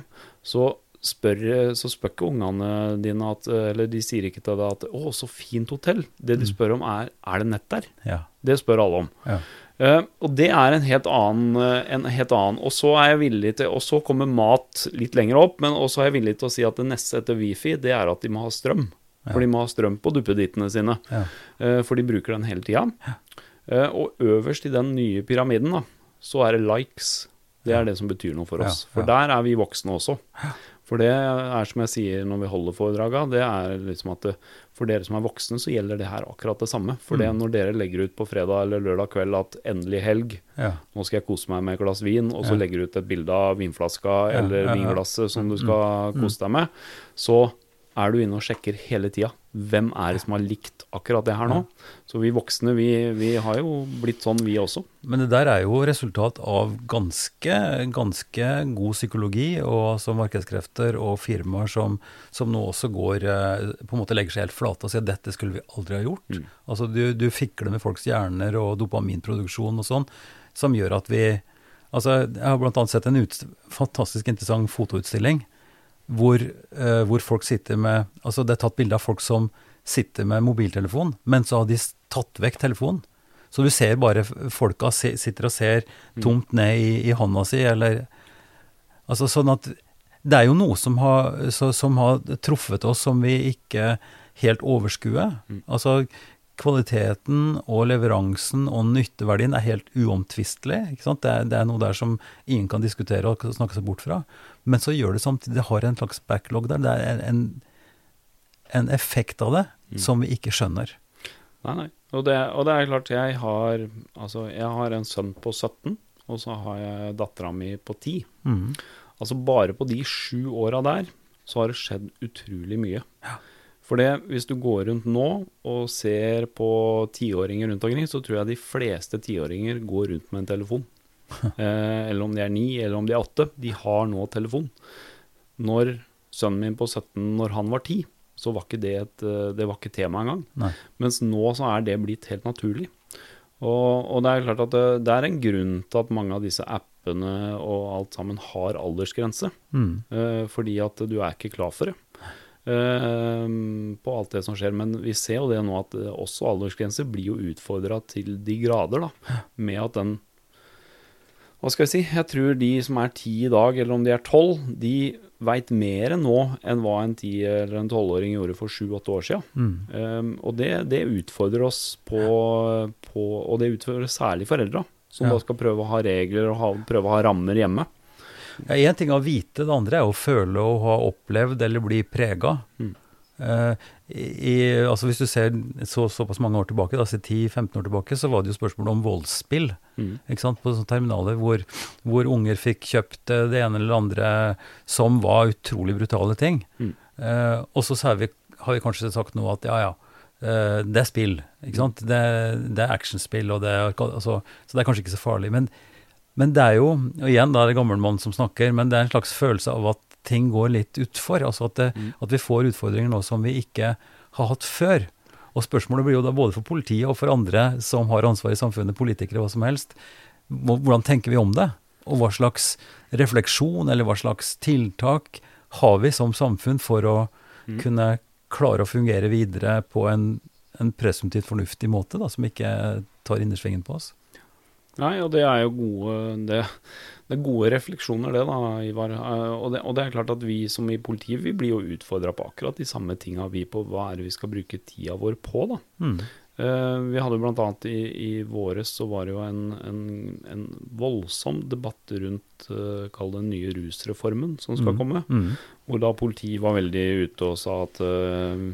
så spør, så spør ikke ungene dine at Eller de sier ikke til deg at 'Å, så fint hotell'. Det de mm. spør om, er 'Er det nett der?' Ja. Det spør alle om. Ja. Uh, og det er en helt, annen, uh, en helt annen. Og så er jeg villig til Og så kommer mat litt lenger opp, men også er jeg villig til å si at det neste etter wifi, det er at de må ha strøm. Ja. For de må ha strøm på duppedittene sine. Ja. Uh, for de bruker den hele tida. Ja. og øverst i den nye pyramiden, da, så er det likes. Det er det som betyr noe for oss. For der er vi voksne også. For det er som jeg sier når vi holder foredraga, det er liksom at det, for dere som er voksne, så gjelder det her akkurat det samme. For det mm. når dere legger ut på fredag eller lørdag kveld at endelig helg, ja. nå skal jeg kose meg med et glass vin, og så ja. legger du ut et bilde av vinflaska eller vinglasset som du mm. skal mm. kose deg med, så er du inne og sjekker hele tida. Hvem er det som har likt akkurat det her nå? Så vi voksne, vi, vi, har jo blitt sånn, vi også. Men det der er jo resultat av ganske, ganske god psykologi og altså markedskrefter og firmaer som, som, nå også går eh, på en måte legger seg helt flate og sier at dette skulle vi aldri ha gjort. Mm. Altså du, du fikler med folks hjerner og dopaminproduksjon og sånn, som gjør at vi Altså, jeg har bl.a. sett en ut, fantastisk interessant fotoutstilling hvor, uh, hvor, folk sitter med Altså, det er tatt bilde av folk som sitter med mobiltelefon, men så har de tatt vekk telefonen. Så du ser bare folka sitter og ser mm. tomt ned i, i hånda si, eller Altså sånn at det er jo noe som har, så, som har, truffet oss som vi ikke helt overskuer. Mm. Altså kvaliteten og leveransen og nytteverdien er helt uomtvistelig. Det, det, er noe der som ingen kan diskutere og snakke seg bort fra. Men så gjør det samtidig Det har en slags backlog der. Det er en, en effekt av det mm. som vi ikke skjønner. Nei, nei. Og det, og det, er klart, jeg har, altså, jeg har en sønn på 17, og så har jeg dattera mi på 10. Mm. Altså bare på de sju åra der, så har det skjedd utrolig mye. Ja. For det, hvis du går rundt nå og ser på tiåringer rundt omkring, så tror jeg de fleste tiåringer går rundt med en telefon. eh, eller om de er ni, eller om de er åtte. De har nå telefon. Når sønnen min på 17, når han var ti, så var ikke det et eh, det var ikke tema engang. Nei. Mens nå så er det blitt helt naturlig. Og, og, det er klart at det, det, er en grunn til at mange av disse appene og alt sammen har aldersgrense. Mm. Eh, fordi at du er ikke klar for det. Eh, på alt det som skjer. Men vi ser jo det nå at også aldersgrenser blir jo utfordra til de grader, da. Med at den Hva skal jeg si? Jeg tror de som er ti i dag, eller om de er tolv, de veit mer nå enn hva en ti- eller en tolvåring gjorde for sju-åtte år siden. Mm. Um, og det, det, utfordrer oss på, på, Og det utfordrer særlig foreldra, som ja. da skal prøve å ha regler og ha, prøve å ha rammer hjemme. Én ja, ting er å vite, det andre er å føle og ha opplevd eller bli prega. Mm. Uh, i, altså Hvis du ser så, såpass mange år tilbake, altså 10-15 år tilbake, så var det jo spørsmål om voldsspill mm. ikke sant, på sånne terminaler hvor, hvor, unger fikk kjøpt eh, det ene eller det andre som var utrolig brutale ting. Mm. Eh, og så vi, har vi kanskje sagt nå at ja, ja, eh, det er spill. ikke sant, Det, det er actionspill, og det er, altså, så det er kanskje ikke så farlig. Men, men det er jo, og igjen da er det gammelmann som snakker, men det er en slags følelse av at ting går litt utfor. Altså at, det, mm. at, vi får utfordringer nå som vi ikke har hatt før. Og spørsmålet blir jo da både for politiet og for andre som har ansvar i samfunnet, politikere hva som helst, hvordan tenker vi om det? Og hva slags refleksjon eller hva slags tiltak har vi som samfunn for å mm. kunne klare å fungere videre på en, en presumptivt fornuftig måte, da, som ikke tar innersvingen på oss? Nei, og det er jo gode det, det er gode refleksjoner, det, da, Ivar. Eh, og det, og det, er klart at vi som i politiet, vi blir jo utfordra på akkurat de samme tinga vi på hva er det vi skal bruke tida vår på, da. Mm. Uh, vi hadde jo bl.a. i, i våres så var det jo en, en, en voldsom debatt rundt uh, kall det den nye rusreformen som skal mm. komme. Mm. Hvor da politiet var veldig ute og sa at uh,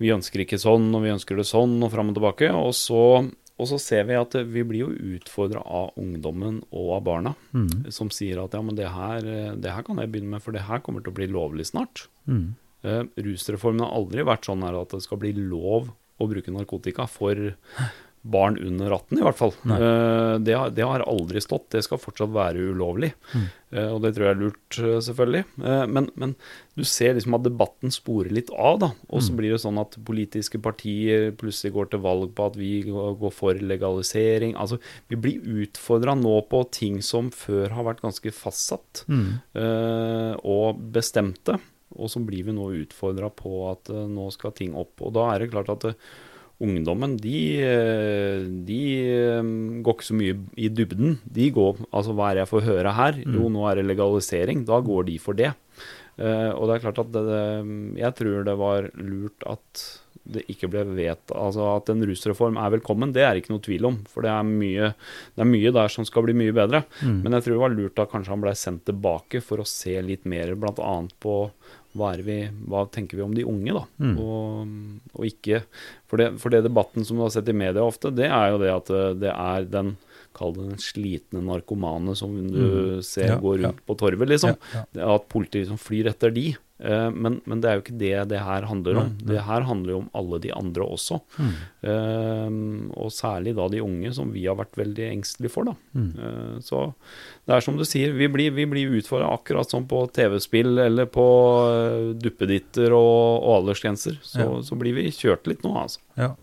vi ønsker ikke sånn, og vi ønsker det sånn, og fram og tilbake. Og så og så ser vi at vi blir jo utfordra av ungdommen og av barna, mm. som sier at ja, men det her, det her, kan jeg begynne med, for det her kommer til å bli lovlig snart. Mm. Uh, rusreformen har aldri vært sånn at det skal bli lov å bruke narkotika for barn under 18, i hvert fall. Uh, det, har, det, har, aldri stått. Det skal fortsatt være ulovlig. Mm. Uh, og det tror jeg er lurt, uh, selvfølgelig. Men, men, du ser liksom at debatten sporer litt av, da. Og så mm. blir det sånn at politiske partier plutselig går til valg på at vi går for legalisering. Altså, vi blir utfordra nå på ting som før har vært ganske fastsatt mm. og bestemte. Og så blir vi nå utfordra på at nå skal ting opp. Og da er det klart at ungdommen, de, eh, de, eh, går ikke så mye i dybden. De går Altså, hva er det jeg får høre her? Mm. Jo, nå er det legalisering. Da går de for det. Uh, og det er klart at det, jeg tror det var lurt at det ikke ble vet, Altså at en rusreform er velkommen, det er ikke noe tvil om. For det er mye, det er mye der som skal bli mye bedre. Mm. Men jeg tror det var lurt at kanskje han ble sendt tilbake for å se litt mer bl.a. på hva, vi, hva, tenker vi om de unge, da? Mm. Og, og, ikke for det, for det, debatten som du har sett i media ofte, det er jo det at eh, det er den Kall det den slitne narkomane som du mm. ser ja, går rundt ja. på torvet, liksom. At politiet liksom flyr etter de. Eh, men, men, det er jo ikke det det her handler om. Det her handler jo om alle de andre også. Mm. Uh, og særlig da de unge, som vi har vært veldig engstelige for. da. Mm. Uh, så det er som du sier, vi blir, vi blir utfordra akkurat som på TV-spill eller på uh, duppeditter og, og aldersgrenser. Så, ja. så, blir vi kjørt litt nå, altså. Ja.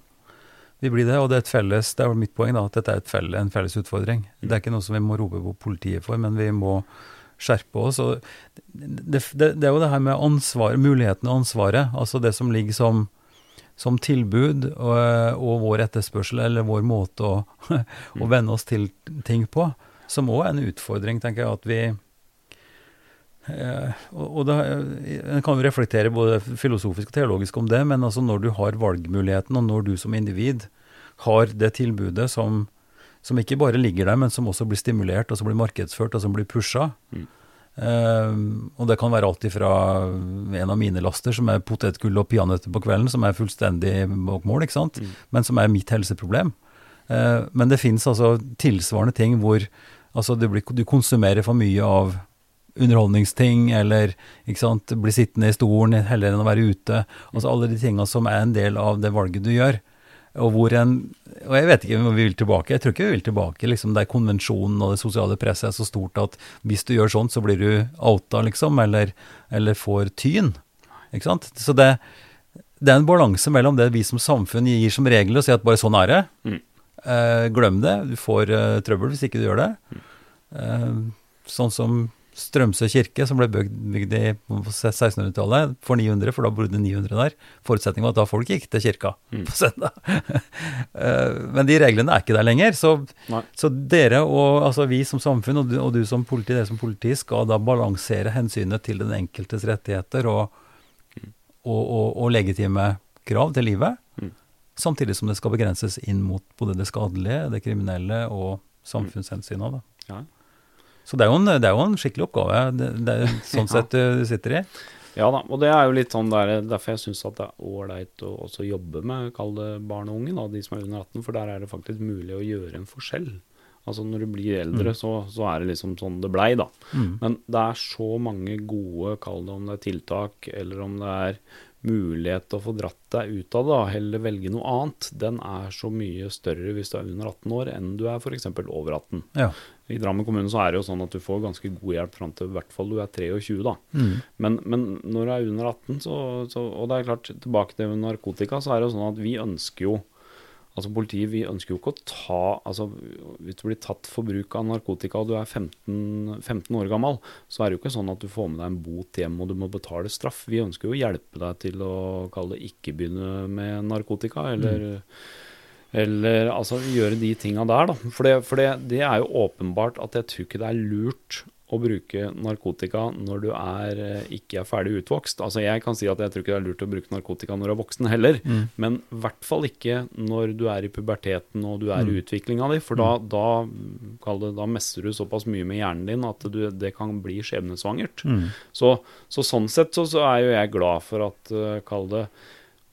Vi blir det, og det er et felles, det er mitt poeng, da, at dette er felles, en felles utfordring. Mm. Det er ikke noe som vi må rope på politiet for, men vi må skjerpe oss. Det, det, det, er jo det her med ansvar, muligheten og ansvaret. Altså det som ligger som, som tilbud og, og, vår etterspørsel, eller vår måte å, å mm. venne oss til ting på. Som òg er en utfordring, tenker jeg. At vi Eh, og, og da, En kan jo reflektere både filosofisk og teologisk om det, men altså når du har valgmuligheten, og når du som individ har det tilbudet som, som ikke bare ligger der, men som også blir stimulert, og som blir markedsført, og som blir pusha. Mm. Uh, og det kan være alt ifra en av mine laster, som er potetgull og peanøtter på kvelden, som er fullstendig bak mål, ikke sant? Mm. men som er mitt helseproblem. Uh, men det finnes altså tilsvarende ting hvor altså blir, du konsumerer for mye av underholdningsting, eller ikke sant, bli sittende i stolen heller enn å være ute. Altså alle de tinga som er en del av det valget du gjør. Og hvor en Og jeg vet ikke om vi vil tilbake. Jeg tror ikke vi vil tilbake. liksom Der konvensjonen og det sosiale presset er så stort at hvis du gjør sånn, så blir du outa, liksom, eller, eller får tyn. Ikke sant. Så det, det er en balanse mellom det vi som samfunn gir som regel, og sier at bare sånn er det. Mm. Eh, glem det. Du får eh, trøbbel hvis ikke du gjør det. Mm. Eh, sånn som Strømsø kirke, som ble bygd i 1600-tallet, for 900, for da bodde 900 der. Forutsetningen var at da folk gikk til kirka mm. på søndag. Eh, men de reglene er ikke der lenger. Så, så dere og altså vi som samfunn, og du, og du, som politi, dere som politi, skal da balansere hensynet til den enkeltes rettigheter og, mm. og, og, legitime krav til livet, mm. samtidig som det skal begrenses inn mot både det skadelige, det kriminelle og samfunnshensynet. Da. Ja. Så det er jo en, er jo en skikkelig oppgave. Det, det er sånn sett du sitter i. Ja da, og det er jo litt sånn der, derfor jeg syns det er ålreit å også jobbe med kall det barn og unge, da, de som er under 18, for der er det faktisk mulig å gjøre en forskjell. Altså Når du blir eldre, mm. så, så, er det liksom sånn det blei, da. Mm. Men det er så mange gode, kall det om det er tiltak, eller om det er mulighet til å få dratt deg ut av det, da, heller velge noe annet, den er så mye større hvis du er under 18 år enn du er f.eks. over 18. Ja. I Drammen kommune så er det jo sånn at du får ganske god hjelp fram til i hvert fall du er 23, da. Mm. Men, men, når du er under 18, så, så, Og det er klart, tilbake til narkotika, så er det jo sånn at vi ønsker jo Altså Politiet vi ønsker jo ikke å ta altså Hvis du blir tatt for bruk av narkotika og du er 15, 15, år gammel, så er det jo ikke sånn at du får med deg en bot hjem og du må betale straff. Vi ønsker jo å hjelpe deg til å kalle det ikke begynne med narkotika, eller, mm. Eller altså gjøre de tinga der, da. For, det, for det, det er jo åpenbart at jeg tror ikke det er lurt å bruke narkotika når du er, eh, ikke er ferdig utvokst. Altså Jeg kan si at jeg tror ikke det er lurt å bruke narkotika når du er voksen heller, mm. men i hvert fall ikke når du er i puberteten og du er mm. i utviklinga di, for da, mm. da, det, da messer du såpass mye med hjernen din at du, det kan bli skjebnesvangert. Mm. Så, så, sånn sett så, så, er jo jeg glad for at, uh, kall det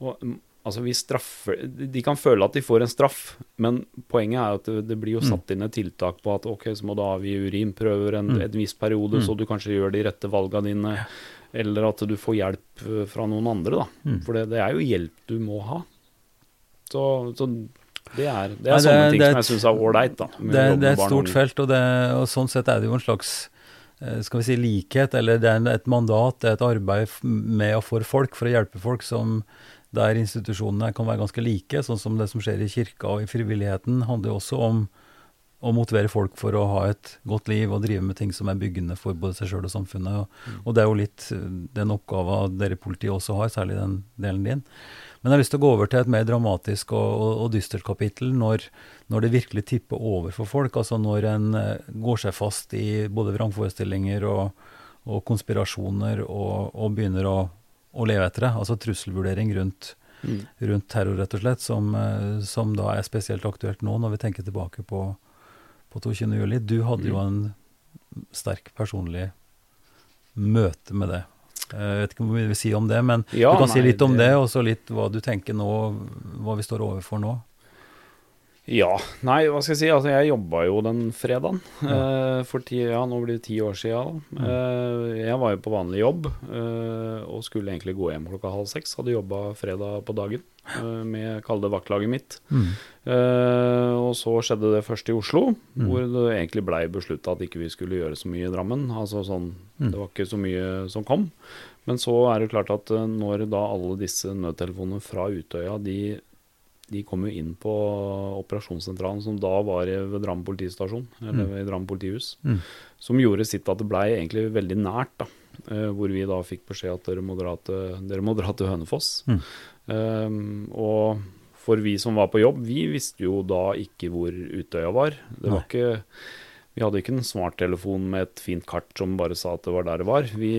og, Altså, vi straffer De kan føle at de får en straff, men poenget er at det, det blir jo mm. satt inn et tiltak på at ok, så må du avgi urinprøver en, mm. en viss periode, mm. så du kanskje gjør de rette valgene dine. Eller at du får hjelp eh, fra noen andre, da. Mm. For det, det, er jo hjelp du må ha. Så, så det er, det er Nei, sånne ting som jeg syns er ålreit. Det, det, er et stort felt, og, og, sånn sett er det jo en slags eh, skal vi si likhet, eller det er et mandat, det er et arbeid med og for folk, for å hjelpe folk som der institusjonene kan være ganske like, sånn som det som skjer i kirka og i frivilligheten, handler jo også om å motivere folk for å ha et godt liv og drive med ting som er byggende for både seg sjøl og samfunnet. Og, mm. og, det er jo litt eh, den oppgava dere i politiet også har, særlig den delen din. Men jeg har lyst til å gå over til et mer dramatisk og, og, og dystert kapittel når, når, det virkelig tipper over for folk. Altså når en eh, går seg fast i både vrangforestillinger og, og konspirasjoner og, begynner å å leve etter det. Altså trusselvurdering rundt, mm. rundt terror, rett og slett, som, eh, som, da er spesielt aktuelt nå, når vi tenker tilbake på, på 22.07. Du hadde mm. jo en sterk personlig møte med det. Jeg vet ikke hva vi vil si om det, men ja, du kan nei, si litt om det, det og så litt hva du tenker nå, hva vi står overfor nå. Ja. Nei, hva skal jeg si. Altså, jeg jobba jo den fredagen. Ja. Uh, for ti, ja, nå blir det ti år sia. Uh, eh, jeg var jo på vanlig jobb uh, og skulle egentlig gå hjem klokka halv seks. Hadde jobba fredag på dagen med kalde vaktlaget mitt. Mm. og så skjedde det først i Oslo, mm. hvor det egentlig blei beslutta at ikke vi skulle gjøre så mye i Drammen. Altså sånn, mm. Det var ikke så mye som kom. Men så er det klart at når da alle disse nødtelefonene fra Utøya de de kom jo inn på operasjonssentralen som da var ved Drammen politistasjon, eller mm. i Drammen politihus, mm. som gjorde sitt at det blei egentlig veldig nært. da, uh, Hvor vi da fikk beskjed at dere må dra til, dere må dra til Hønefoss. Mm. Um, og for vi som var på jobb, vi visste jo da ikke hvor Utøya var. Det var ikke vi hadde ikke en smarttelefon med et fint kart som bare sa at det var der det var. Vi,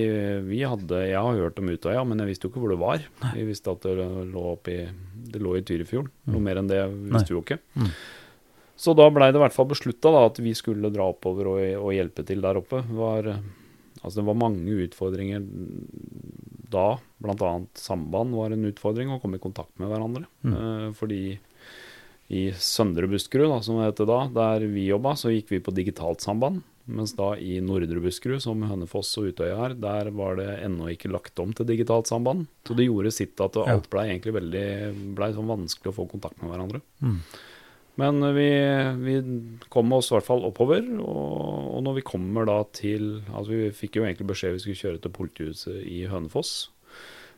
vi hadde, Jeg har hørt om Utøya, men jeg visste jo ikke hvor det var. Vi visste at det lå, oppi, det lå i Tyrifjorden. Noe mer enn det visste vi jo ikke. Mm. Så da blei det i hvert fall beslutta at vi skulle dra oppover og, og hjelpe til der oppe. Var, altså det var mange utfordringer da, bl.a. samband var en utfordring, å komme i kontakt med hverandre. Mm. Eh, fordi i Søndre Buskerud, da, som det heter da, der vi jobba, så gikk vi på digitalt samband. Mens da i Nordre Buskerud, som Hønefoss og Utøya er, der var det ennå ikke lagt om til digitalt samband. Så det gjorde sitt at alt blei egentlig veldig ble sånn vanskelig å få kontakt med hverandre. Mm. Men vi, vi, kom oss i hvert fall oppover, og, og, når vi kommer da til Altså vi fikk jo egentlig beskjed vi skulle kjøre til politihuset i Hønefoss.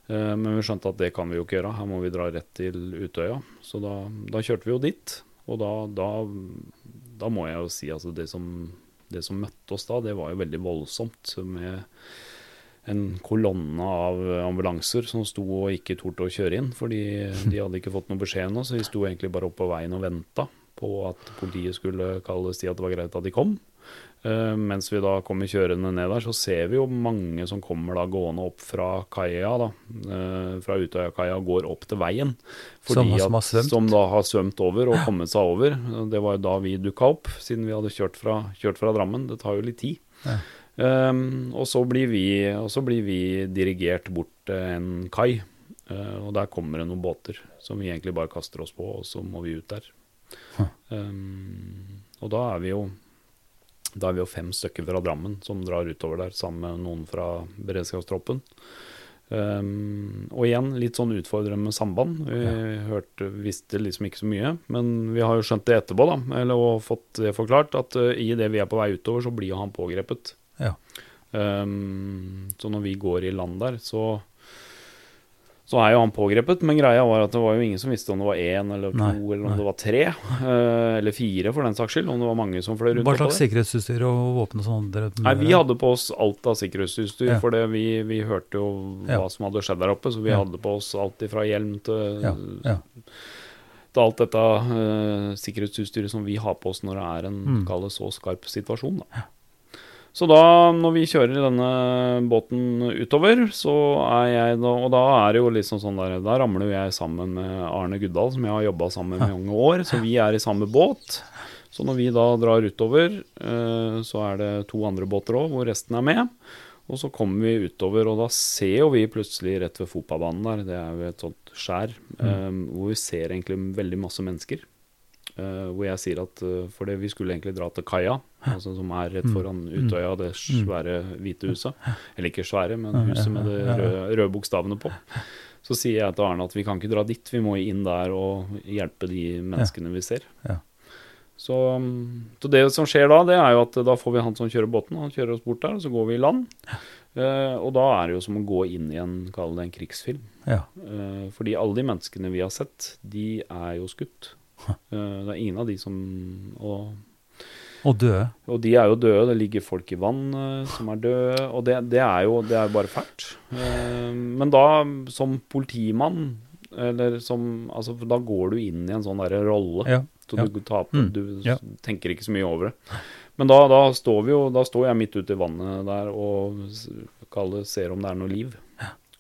Eh, men vi skjønte at det kan vi jo ikke gjøre, her må vi dra rett til Utøya. Så da, da kjørte vi jo dit. Og da, da, da må jeg jo si altså det som, det som, møtte oss da, det var jo veldig voldsomt. Med en kolonne av ambulanser som sto og ikke torde å kjøre inn. Fordi de hadde ikke fått noe beskjed ennå, så de sto egentlig bare oppe på veien og venta på at politiet skulle kalles til at det var greit at de kom. Uh, mens vi da kommer kjørende ned der, så ser vi jo mange som kommer da gående opp fra kaia, da, uh, fra Utøyakaia og går opp til veien. Fordi som, at, som da har svømt over og kommet seg over. Det var jo da vi dukka opp, siden vi hadde kjørt fra, kjørt fra Drammen. Det tar jo litt tid. Ja. Um, og, så blir vi, og så blir vi dirigert bort til en kai. Uh, og der kommer det noen båter som vi egentlig bare kaster oss på, og så må vi ut der. Um, og da er vi jo da er vi jo fem stykker fra Drammen som drar utover der sammen med noen fra beredskapstroppen. Um, og igjen litt sånn utfordrende med samband. Vi ja. hørte, visste liksom ikke så mye, men vi har jo skjønt det etterpå, da, eller og fått det forklart, at uh, i det vi er på vei utover, så blir han pågrepet. Ja. Um, så når vi går i land der, så så er jo han pågrepet, men greia var at det var jo ingen som visste om det var én eller to, nei, eller om nei. det var tre. Uh, eller fire, for den saks skyld. Om det var mange som fløy rundt Hva slags sikkerhetsutstyr og våpen og sånn? Nei, Vi hadde på oss alt av sikkerhetsutstyr, ja. for vi, vi, hørte jo hva ja. som hadde skjedd der oppe. Så vi ja. hadde på oss alt fra hjelm til, til alt dette uh, sikkerhetsutstyret som vi har på oss når det er en mm. så skarp situasjon. da. Så da, når vi kjører denne båten utover, så er jeg da Og da er det jo liksom sånn der Da ramler jo jeg sammen med Arne Guddal, som jeg har jobba sammen med i mange år. Så vi er i samme båt. Så når vi da drar utover, eh, så er det to andre båter òg, hvor resten er med. Og så kommer vi utover, og da ser jo vi plutselig rett ved fotballbanen der, det er jo et sånt skjær, mm. Eh, hvor vi ser egentlig veldig masse mennesker. Uh, hvor jeg sier at uh, det vi skulle egentlig dra til kaia, altså, som er rett mm. foran Utøya, det mm. svære hvite huset. Eller ikke svære, men huset med de røde, røde bokstavene på. Så sier jeg til Arne at vi kan ikke dra dit, vi må inn der og hjelpe de menneskene vi ser. Så, så, det som skjer da, det er jo at da får vi han som kjører båten, han kjører oss bort der, og så går vi i land. Uh, og da er det jo som å gå inn i en, kall det en krigsfilm. Ja. fordi alle de menneskene vi har sett, de er jo skutt. Eh, det er ingen av de som og, og døde. Og de er jo døde. Det ligger folk i vann som er døde. Og det, det er jo det er bare fælt. Eh, men da, som politimann, eller som Altså, da går du inn i en sånn derre rolle. Ja, så du, på, mm, du ja. tenker ikke så mye over det. Men da, da, står vi jo Da står jeg midt ute i vannet der og kaller, ser om det er noe liv.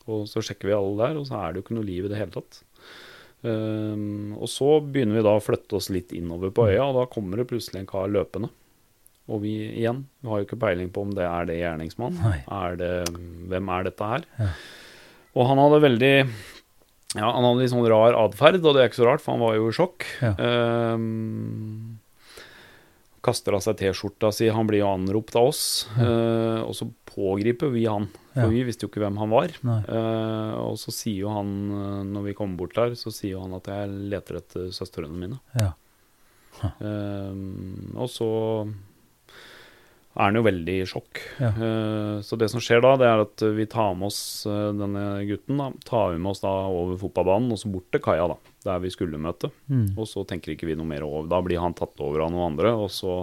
Og så sjekker vi alle der, og så er det jo ikke noe liv i det hele tatt. Um, og så begynner vi da å flytte oss litt innover på øya, og da kommer det plutselig en kar løpende. Og vi igjen, vi har jo ikke peiling på om det er det gjerningsmann. Er det, hvem er dette her? Ja. Og han hadde veldig Ja, han hadde litt sånn rar atferd, og det er ikke så rart, for han var jo i sjokk. Ja. Um, kaster av seg T-skjorta si, han blir jo anropt av oss, uh, og så pågriper vi han. For ja. vi visste jo ikke hvem han var. Uh, og så sier jo han, uh, når vi kommer bort der, så sier jo han at jeg leter etter søstrene mine. Ja. Uh, og så er han jo veldig i sjokk. Ja. så det som skjer da, det er at vi tar med oss denne gutten da, tar vi med oss da over fotballbanen og så bort til kaia, da, der vi skulle møte. Mm. Og så tenker ikke vi noe mer over. Da blir han tatt over av noen andre, og så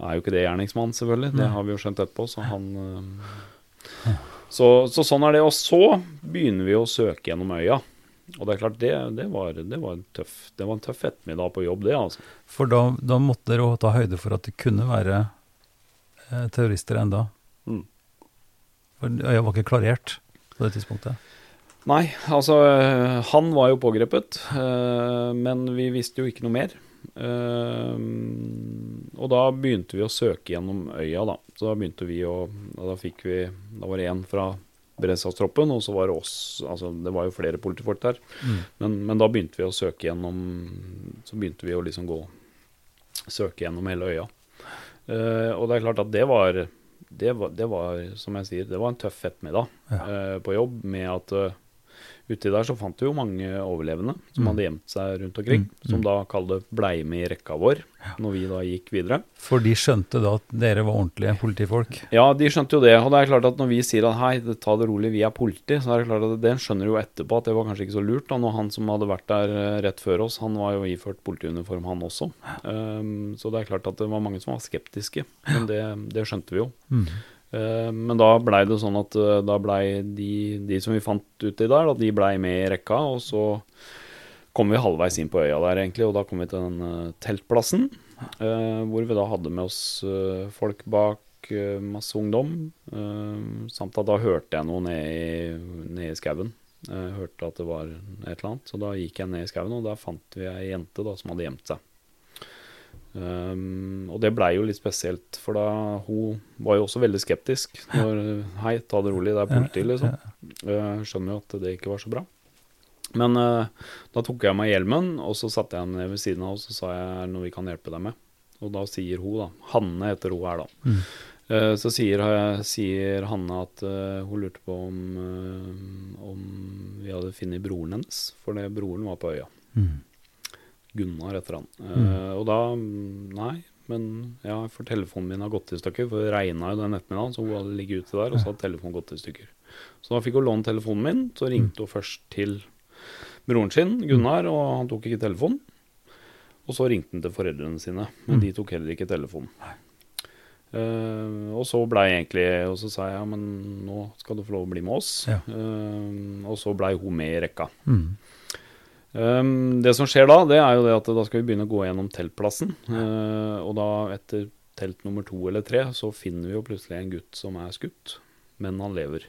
er jo ikke det gjerningsmann, selvfølgelig. Det har vi jo skjønt etterpå, så han så, så, sånn er det. Og så begynner vi å søke gjennom øya. Og det er klart, det, det, var, det, var, en tøff, det var en tøff ettermiddag på jobb, det. altså. For da, da måtte dere ta høyde for at det kunne være eh, terrorister enda. Mm. For øya var ikke klarert på det tidspunktet. Nei, altså øh, Han var jo pågrepet, øh, men vi visste jo ikke noe mer. Og da begynte vi å søke gjennom øya, da. Så da begynte vi å Da fikk vi Da var det en fra beredskapstroppen, og så var det oss Altså det var jo flere politifolk der. Mm. Men, men, da begynte vi å søke gjennom Så begynte vi å liksom gå Søke gjennom hele øya. Uh, og det er klart at det var, det var, det var som jeg sier, det var en tøff ettermiddag ja. uh, på jobb med at Uti der så fant vi jo mange overlevende som mm. hadde gjemt seg rundt omkring. Mm. Som mm. da kalte blei med i rekka vår når vi da gikk videre. For de skjønte da at dere var ordentlige politifolk? Ja, de skjønte jo det. Og det er klart at når vi sier at hei, ta det rolig, vi er politi, så er det klart at det skjønner jo etterpå at det var kanskje ikke så lurt. da, Når han som hadde vært der eh, rett før oss, han var jo iført politiuniform, han også. Um, så det er klart at det var mange som var skeptiske. Men det, det skjønte vi jo. Mm. Eh, men da blei det sånn at eh, da blei de, de, som vi fant uti der, da, de blei med i rekka. Og så kom vi halvveis inn på øya der, egentlig, og da kom vi til den uh, teltplassen. Hvor vi da hadde med oss folk bak, masse ungdom. samt at da hørte jeg noe nede i, ned i skauen. Hørte at det var et eller annet, så da gikk jeg ned i skauen, og der fant vi ei jente da, som hadde gjemt seg. Um, og det blei jo litt spesielt, for da hun var jo også veldig skeptisk. Når, Hei, ta det rolig, det er politi, liksom. Uh, skjønner jo at det ikke var så bra. Men uh, da tok jeg meg hjelmen, og så satte jeg henne ved siden av og så sa jeg er det noe vi kan hjelpe deg med. Og da sier hun, da Hanne heter hun her, da. Mm. Uh, så sier, sier, Hanne at hun lurte på om, om vi hadde funnet broren hennes, for det, broren var på øya. Mm. Gunnar etter han. Mm. Uh, og da Nei, men ja, for telefonen min har gått i stykker. For det regna jo den ettermiddagen, så hun hadde ligget ute der, og så hadde telefonen gått i stykker. Så da fikk hun låne telefonen min. Så ringte hun først til broren sin, Gunnar, og han tok ikke telefonen. Og så ringte han til foreldrene sine, men de tok heller ikke telefonen. Uh, og så blei egentlig Og så sa jeg ja, men nå skal du få lov å bli med oss. Ja. Uh, og så blei hun med i rekka. Mm. Um, det som skjer da, det er jo det at da skal vi begynne å gå gjennom teltplassen. Uh, og da etter telt nummer to eller tre så finner vi jo plutselig en gutt som er skutt, men han lever.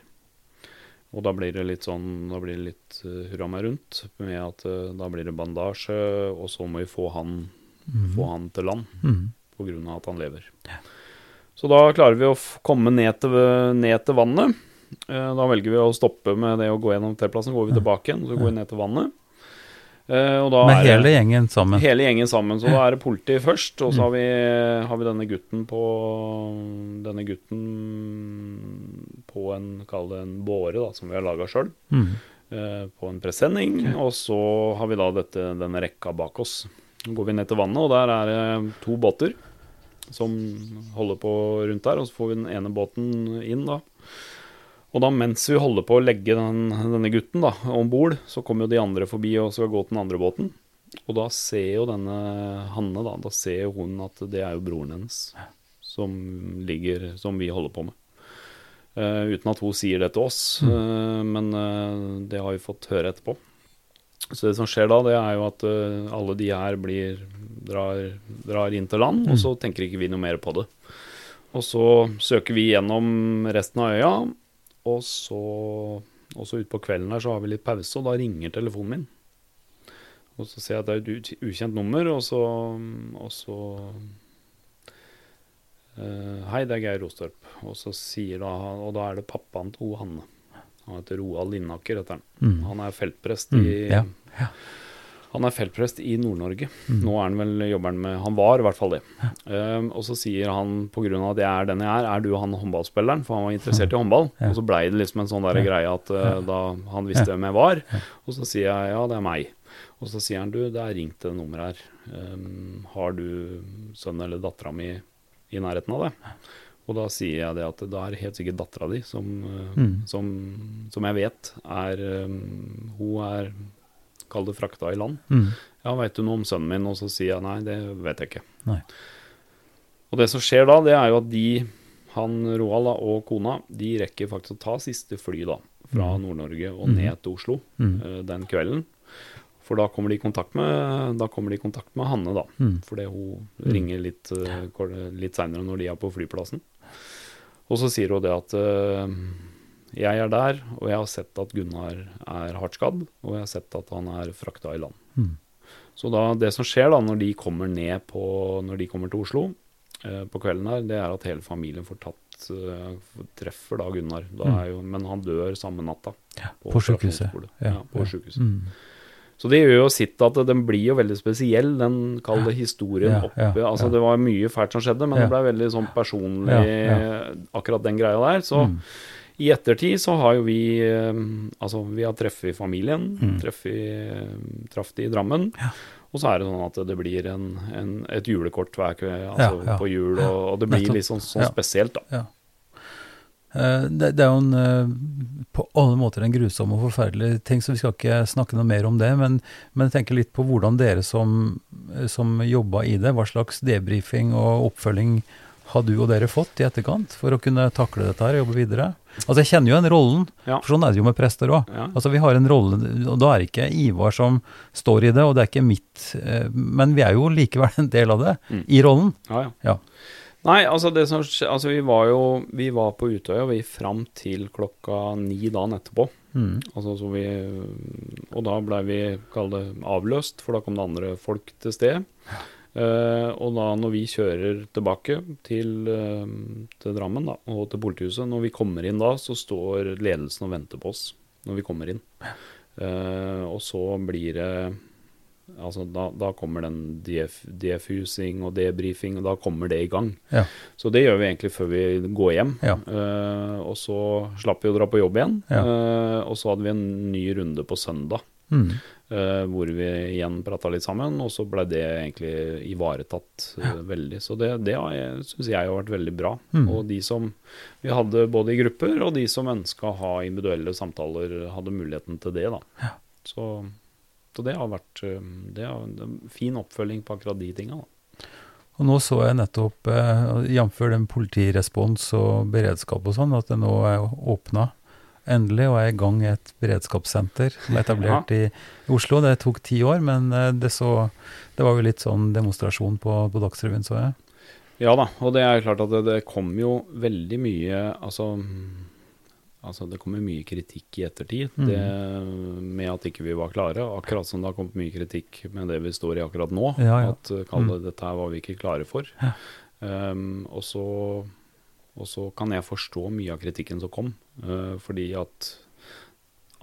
Og da blir det litt sånn Da blir det litt uh, hurra meg rundt med at uh, da blir det bandasje, og så må vi få han, mm. få han til land mm. av at han lever. Ja. Så da klarer vi å komme ned til, ned til vannet. Uh, da velger vi å stoppe med det å gå gjennom teltplassen. Går vi tilbake igjen, så går vi ned til vannet. Uh, Med hele gjengen sammen? Hele gjengen sammen. Så da er det politi først, og så har vi, har vi, denne gutten på Denne gutten på en, kall det en båre, da, som vi har laga sjøl. Mm. Uh, på en presenning. Og så har vi da dette, denne rekka bak oss. Så går vi ned til vannet, og der er det to båter som holder på rundt der. Og så får vi den ene båten inn, da. Og da mens vi holder på å legge den, denne gutten da, om bord, så kommer jo de andre forbi og skal gå til den andre båten. Og da ser jo denne Hanne da, da ser hun at det er jo broren hennes som ligger, som vi holder på med. Uh, uten at hun sier det til oss, uh, men uh, det har vi fått høre etterpå. Så det som skjer da, det er jo at alle de her blir, drar, drar inn til land, og så tenker ikke vi noe mer på det. Og så søker vi gjennom resten av øya, og så også utpå kvelden her så har vi litt pause, og da ringer telefonen min. Og så ser jeg at det er et ukjent nummer, og så, og så uh, Hei, det er Geir Rostorp. Og så sier da Og da er det pappaen til Hanne. Han heter Roald Linnaker, heter han. Mm. Han er feltprest i mm, ja, ja. Han er feltprest i Nord-Norge. Mm. Nå er han vel, jobber med Han var i hvert fall det. Um, og så sier han pga. at jeg er den jeg er, er du han håndballspilleren? For han var interessert i håndball. Ja. Og så blei det liksom en sånn der greie at uh, da han visste hvem jeg var. Og så sier jeg ja, det er meg. Og så sier han du, det er ringt det nummer her. Um, har du sønnen eller dattera mi i nærheten av det? Og da sier jeg det at da er helt sikkert dattera di som, uh, mm. som, som, jeg vet er um, Hun er kall det frakta i land. Mm. Ja, veit du noe om sønnen min? Og så sier jeg nei, det vet jeg ikke. Nei. Og det som skjer da, det er jo at de, han Roald og kona, de rekker faktisk å ta siste fly da, fra mm. Nord-Norge og mm. ned til Oslo uh, den kvelden. For da kommer de i kontakt med, da de i kontakt med Hanne, da. Mm. Fordi hun mm. ringer litt, uh, litt seinere når de er på flyplassen. Og så sier hun det at uh, jeg er der, og jeg har sett at Gunnar er hardt skadd, og jeg har sett at han er frakta i land. Mm. Så da, det som skjer da når de kommer ned på, når de kommer til Oslo eh, på kvelden her, det er at hele familien får tatt uh, treffer da Gunnar. Da mm. jo, men han dør samme natta. Ja, på, sykehuset. Ja, på ja. sykehuset. Mm. Så det gjør jo sitt at den blir jo veldig spesiell, den kalde historien ja, oppe. Altså. Det var mye fælt som skjedde, men det ble veldig sånn personlig, akkurat den greia der. Så mm. I ettertid så har jo vi eh, Altså, vi har treffet familien, mm. treffet, traff de i Drammen. Og så er det sånn at det blir en, en, et julekort hver kveld altså på jul, og, og det blir litt sånn, sånn spesielt, da. Eh, det, det, er jo en, eh, på alle måter en grusom og forferdelig ting, så vi skal ikke snakke noe mer om det. Men, men jeg tenker litt på hvordan dere som, som jobba i det, hva slags debrifing og oppfølging har du og dere fått i etterkant for å kunne takle dette her og jobbe videre? Altså Jeg kjenner jo den rollen, ja. for sånn er det jo med prester òg. Ja. Altså vi har en rolle, og da er det ikke Ivar som står i det, og det er ikke mitt eh, Men vi er jo likevel en del av det, mm. i rollen. Ja, ja. Nei, altså, det som, altså vi var jo Vi var på Utøya vi fram til klokka ni dagen etterpå. Mm. Altså, vi, og da blei vi, kall det, avløst, for da kom det andre folk til sted. Uh, og da når vi kjører tilbake til, uh, til Drammen da, og til politihuset, når vi kommer inn da, så står ledelsen og venter på oss når vi kommer inn. Uh, og så blir det Altså da, da, kommer den def, defusing og debrifing, og da kommer det i gang. Ja. Så det gjør vi egentlig før vi går hjem. Ja. Uh, og så slapp vi å dra på jobb igjen. Ja. Uh, og så hadde vi en ny runde på søndag. Mm. Uh, hvor vi igjen prata litt sammen, og så ble det egentlig ivaretatt veldig. Så det, det syns jeg har vært veldig bra. Mm. Og de som vi hadde både i grupper, og de som ønska å ha individuelle samtaler, hadde muligheten til det. da. Så så det har vært um, det har en fin oppfølging på akkurat de tinga. Og nå så jeg nettopp, eh, jf. den politirespons og beredskap og sånn, at det nå er åpna endelig og er i gang i et beredskapssenter som er etablert ja. i Oslo. Det tok ti år, men eh, det, så, det var jo litt sånn demonstrasjon på, på Dagsrevyen, så jeg. Ja da, og det er klart at det, det kom jo veldig mye Altså Altså, det kommer mye kritikk i ettertid mm. det, med at ikke vi var klare. Akkurat som det har kommet mye kritikk med det vi står i akkurat nå. Ja, ja. At kalle mm. dette her var vi ikke klare for. Ja. Um, og, så, og, så, kan jeg forstå mye av kritikken som kom. Uh, fordi at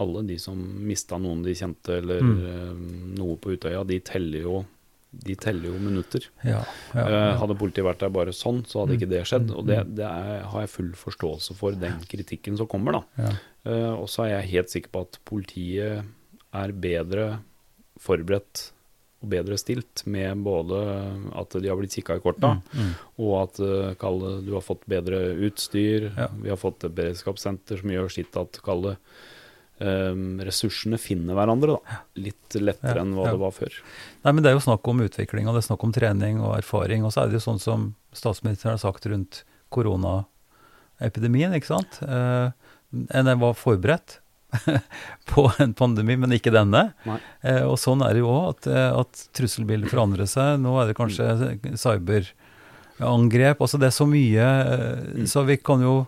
alle de som mista noen de kjente, eller mm. um, noe på Utøya, de teller jo de teller jo minutter. Ja, ja, ja. Uh, hadde politiet vært der bare sånn, så hadde ikke det skjedd. Og det, det er, har jeg full forståelse for, den kritikken som kommer, da. Og så er jeg helt sikker på at politiet er bedre forberedt og bedre stilt med både at de har blitt kikka i korta, mm, mm. og at uh, kalle, du har fått bedre utstyr. Vi har fått et beredskapssenter som gjør sitt at kalle um, ressursene finner hverandre da, litt lettere ja, enn hva ja. det var før. Nei, men Det er jo snakk om utvikling og det er snakk om trening og erfaring. Og så er det jo sånn som statsministeren har sagt rundt koronaepidemien. ikke sant? Uh, en var forberedt på en pandemi, men ikke denne. Eh, og sånn er det jo òg, at, eh, at trusselbildet forandrer seg. Nå er det kanskje cyberangrep. Altså det er så mye, uh, så vi kan jo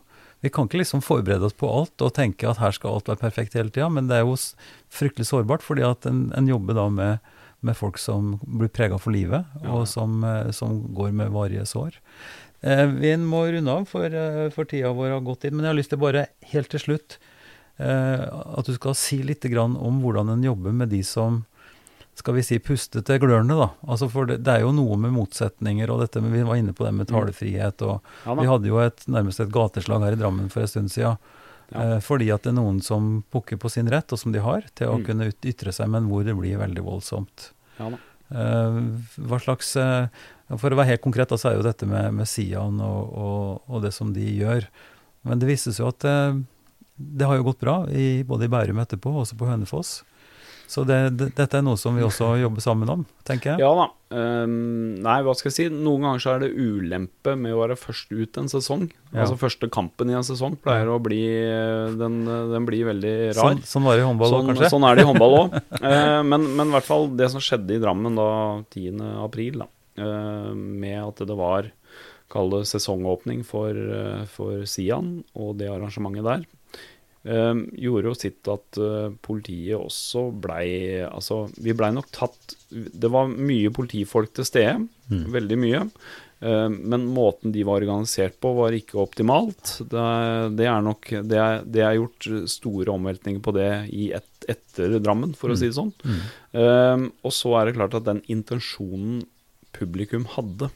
vi kan ikke liksom forberede oss på alt og tenke at her skal alt være perfekt hele tida, men det er jo fryktelig sårbart, fordi at en, en jobber da med, med, folk som blir prega for livet, ja. og som, eh, som, går med varige sår. Eh, vi må runde av, for, eh, for, tida vår har gått inn. Men jeg har lyst til bare helt til slutt eh, at du skal si litt om hvordan en jobber med de som skal vi si, puste til glørne, da. Altså for det, det, er jo noe med motsetninger, og dette men vi var inne på det med mm. talefrihet. og ja, Vi hadde jo et, nærmest et gateslag her i Drammen for en stund siden. Ja. Eh, fordi at det er noen som pukker på sin rett, og som de har, til å mm. kunne ytre seg, men hvor det blir veldig voldsomt. Ja, eh, hva slags eh, For å være helt konkret, så er jo dette med, med Sian og, og, og, det som de gjør. Men det vises jo at eh, det har jo gått bra, i, både i Bærum etterpå og også på Hønefoss. Så det, det, dette er noe som vi også jobber sammen om, tenker jeg. Ja da. Um, nei, hva skal jeg si. Noen ganger så er det ulempe med å være først ut en sesong. Ja. Altså første kampen i en sesong pleier å bli Den, den blir veldig rar. Sånn, sånn var det i håndball òg, sånn, kanskje? Sånn er det i håndball òg. uh, men, men, i hvert fall det som skjedde i Drammen da 10. april, da, uh, med at det var kall det sesongåpning for, eh, for Sian og det arrangementet der. Um, gjorde jo sitt at uh, politiet også blei Altså, vi blei nok tatt Det var mye politifolk til stede, mm. veldig mye. Uh, men måten de var organisert på, var ikke optimalt. Det, det er nok det er, det er, gjort store omveltninger på det i et, etter Drammen, for mm. å si det sånn. Mm. Uh, og så er det klart at den intensjonen publikum hadde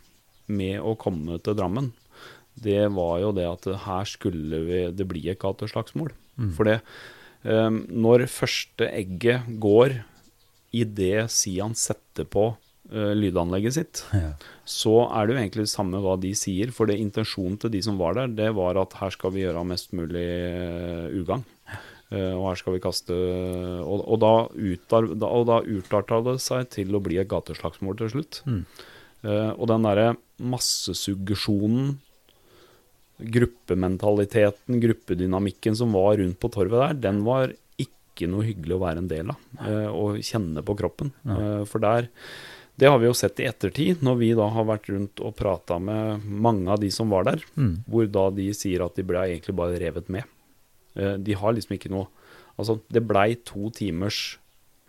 med å komme til Drammen, det var jo det at her skulle vi, det bli et gateslagsmål. Mm. For det um, Når første egget går idet Sian setter på uh, lydanlegget sitt, ja. så er det jo egentlig det samme hva de sier. For det intensjonen til de som var der, det var at her skal vi gjøre mest mulig uh, ugagn. Uh, og her skal vi kaste Og, og da, utar, da, da utarta det seg til å bli et gateslagsmål til slutt. Mm. Og den derre massesuggesjonen gruppementaliteten, gruppedynamikken som var rundt på torvet der, den var ikke noe hyggelig å være en del av. Uh, og kjenne på kroppen. Uh, for der Det har vi jo sett i ettertid, når vi da har vært rundt og prata med mange av de som var der, mm. hvor da de sier at de ble egentlig bare revet med. Uh, de har liksom ikke noe Altså, det blei to timers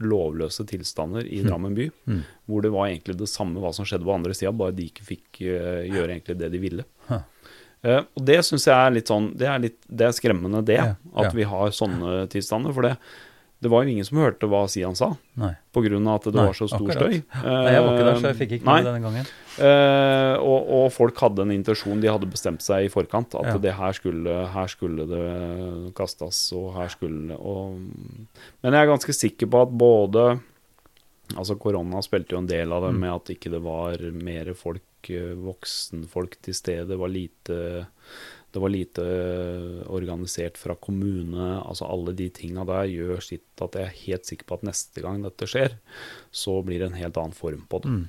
lovløse tilstander i mm. Drammen by, mm. hvor det var egentlig det samme hva som skjedde på andre sida, bare de ikke fikk gjøre egentlig det de ville. Uh, og det syns jeg er litt sånn Det er, litt, det er skremmende, det. Ja, at vi har sånne tilstander. For det, det var jo ingen som hørte hva Sian sa, pga. at det nei, var så stor akkurat. støy. Uh, nei, jeg var ikke der, så jeg fikk ikke med denne gangen. Uh, og, og, folk hadde en intensjon, de hadde bestemt seg i forkant, at ja. det her skulle, her skulle det kastes, og her skulle og, Men jeg er ganske sikker på at både Altså Korona spilte jo en del av det mm. med at ikke det var mer folk voksenfolk til stede. Det var lite, det var lite organisert fra kommune. altså Alle de tinga der gjør sitt at jeg er helt sikker på at neste gang dette skjer, så blir det en helt annen form på det. Mm.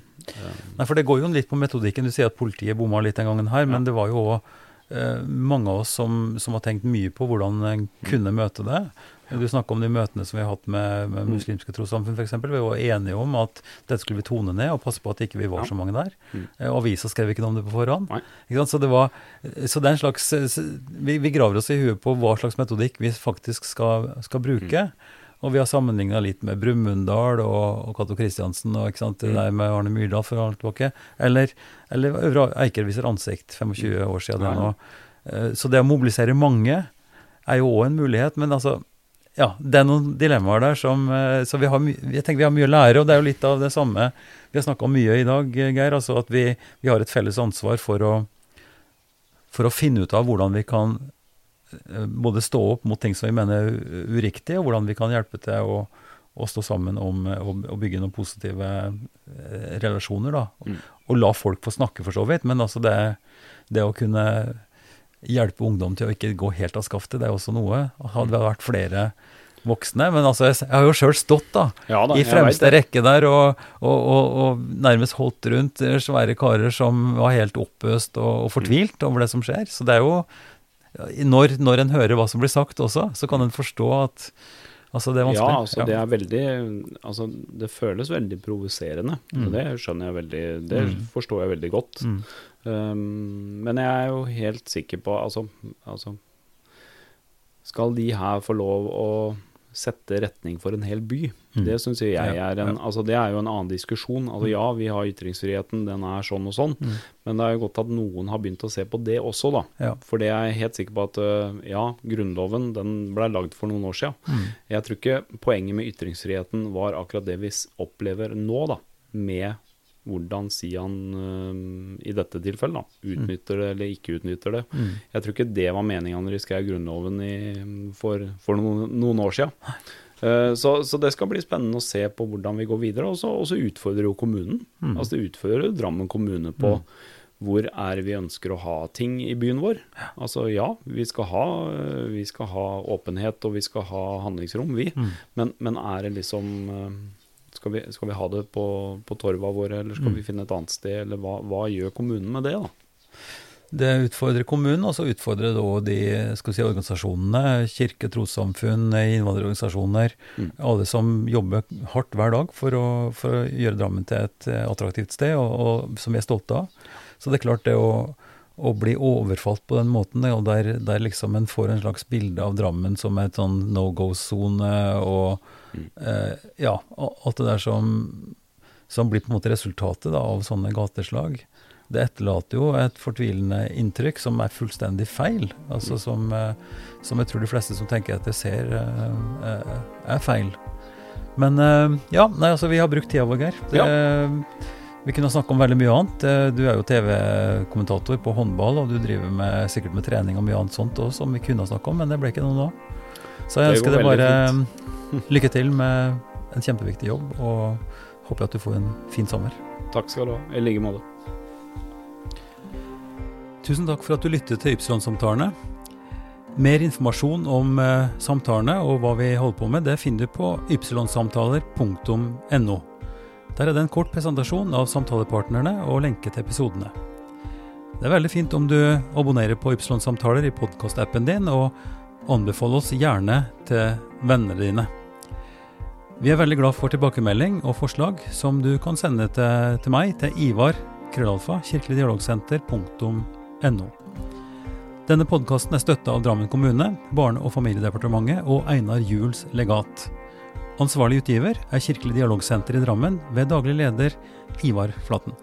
Nei, for Det går jo litt på metodikken. Du sier at politiet bomma litt den gangen her, ja. men det var jo òg eh, mange av oss som, som, har tenkt mye på hvordan en kunne møte det. Du snakker om de møtene som vi har hatt med, med mm. muslimske trossamfunn f.eks. Vi var enige om at dette skulle vi tone ned og passe på at ikke vi var ja. så mange der. Mm. Eh, avisa skrev ikke noe om det på forhånd. Så, det var, så det er en slags vi, vi, graver oss i huet på hva slags metodikk vi faktisk skal, skal bruke. Mm. Og vi har sammenligna litt med Brumunddal og, og Cato Kristiansen og ikke sant, det mm. der med Arne Myrdal for alt tilbake. Eller, eller Øvre Eiker viser ansikt, 25 år siden nå. Eh, så det å mobilisere mange er jo òg en mulighet. Men altså, ja, det er noen dilemmaer der som eh, Så vi har, jeg tenker vi har mye å lære, og det er jo litt av det samme vi har snakka om mye i dag, Geir. Altså at vi, vi, har et felles ansvar for å, for å finne ut av hvordan vi kan eh, både stå opp mot ting som vi mener er uriktige, og hvordan vi kan hjelpe til å, å stå sammen om å bygge noen positive eh, relasjoner. da, mm. Og la folk få snakke, for så vidt. Men altså det, det å kunne hjelpe ungdom til å ikke gå helt av skaftet. Det er også noe. Hadde det vært flere voksne. Men altså, jeg har jo sjøl stått da, ja, da, i fremste rekke der og, og, og, og, nærmest holdt rundt svære karer som var helt oppøst og, fortvilt over det som skjer. Så det er jo når, når en hører hva som blir sagt også, så kan en forstå at Altså, det er vanskelig. Ja, altså, det er veldig Altså, det føles veldig provoserende. Mm. Det skjønner jeg veldig Det mm. forstår jeg veldig godt. Mm. Um, men jeg er jo helt sikker på altså, altså, Skal de her få lov å sette retning for en hel by? Mm. Det syns jeg er en Altså, det er jo en annen diskusjon. Altså, mm. ja, vi har ytringsfriheten, den er sånn og sånn. Mm. Men det er jo godt at noen har begynt å se på det også, da. Ja. For det er jeg helt sikker på at uh, ja, Grunnloven den ble lagd for noen år siden. Mm. Jeg tror ikke poenget med ytringsfriheten var akkurat det vi opplever nå, da. Med hvordan Sian uh, i dette tilfellet da, utnytter mm. det eller ikke utnytter det. Mm. Jeg tror ikke det var meninga når de skrev Grunnloven i, for, for noen, noen, år siden. Uh, så, så, det skal bli spennende å se på hvordan vi går videre. Og så utfordrer jo kommunen. Mm. Altså Det utfordrer jo Drammen kommune på mm. hvor er vi ønsker å ha ting i byen vår. Altså ja, vi skal ha, vi skal ha åpenhet og vi skal ha handlingsrom, vi. Mm. Men, men, er det liksom skal vi, skal vi ha det på, på torva våre, eller skal mm. vi finne et annet sted? Eller hva, hva, gjør kommunen med det, da? Det utfordrer kommunen, og så utfordrer det òg de si, organisasjonene. Kirke, trossamfunn, innvandrerorganisasjoner. Mm. Alle som jobber hardt hver dag for å, for å gjøre Drammen til et attraktivt sted, og, og, som vi er stolte av. Så det er klart det å, å bli overfalt på den måten, og der, der liksom en får en slags bilde av Drammen som et sånn no go-sone, og mm. eh, ja, alt det der som, som blir på en måte resultatet da, av sånne gateslag. Det etterlater jo et fortvilende inntrykk som er fullstendig feil. Altså mm. som, eh, som jeg tror de fleste som tenker etter, ser eh, eh, er feil. Men ja, nei, altså vi har brukt tida vår, Geir. Det, ja. Vi kunne snakka om veldig mye annet. Eh, du er jo TV-kommentator på håndball, og du driver med, sikkert med trening og mye annet sånt også, som vi kunne snakka om, men det ble ikke noe nå. Så jeg ønsker deg bare fint. lykke til med en kjempeviktig jobb, og håper at du får en fin sommer. Takk skal du ha. I like måte. Tusen takk for at du lyttet til Ypsilon-samtalene. Mer informasjon om eh, samtalene og hva vi holder på med, det finner du på ypsilonsamtaler.no. Der er det en kort presentasjon av samtalepartnerne og lenke til episodene. Det er veldig fint om du abonnerer på Ypsilon-samtaler i podkastappen din, og anbefaler oss gjerne til vennene dine. Vi er veldig glad for tilbakemelding og forslag som du kan sende til, til meg til Ivar krøllalfa kirkeligdialogsenter.no. Denne podkasten er støtta av Drammen kommune, Barne- og familiedepartementet og Einar Juels legat. Ansvarlig utgiver er Kirkelig dialogsenter i Drammen ved daglig leder Ivar Flaten.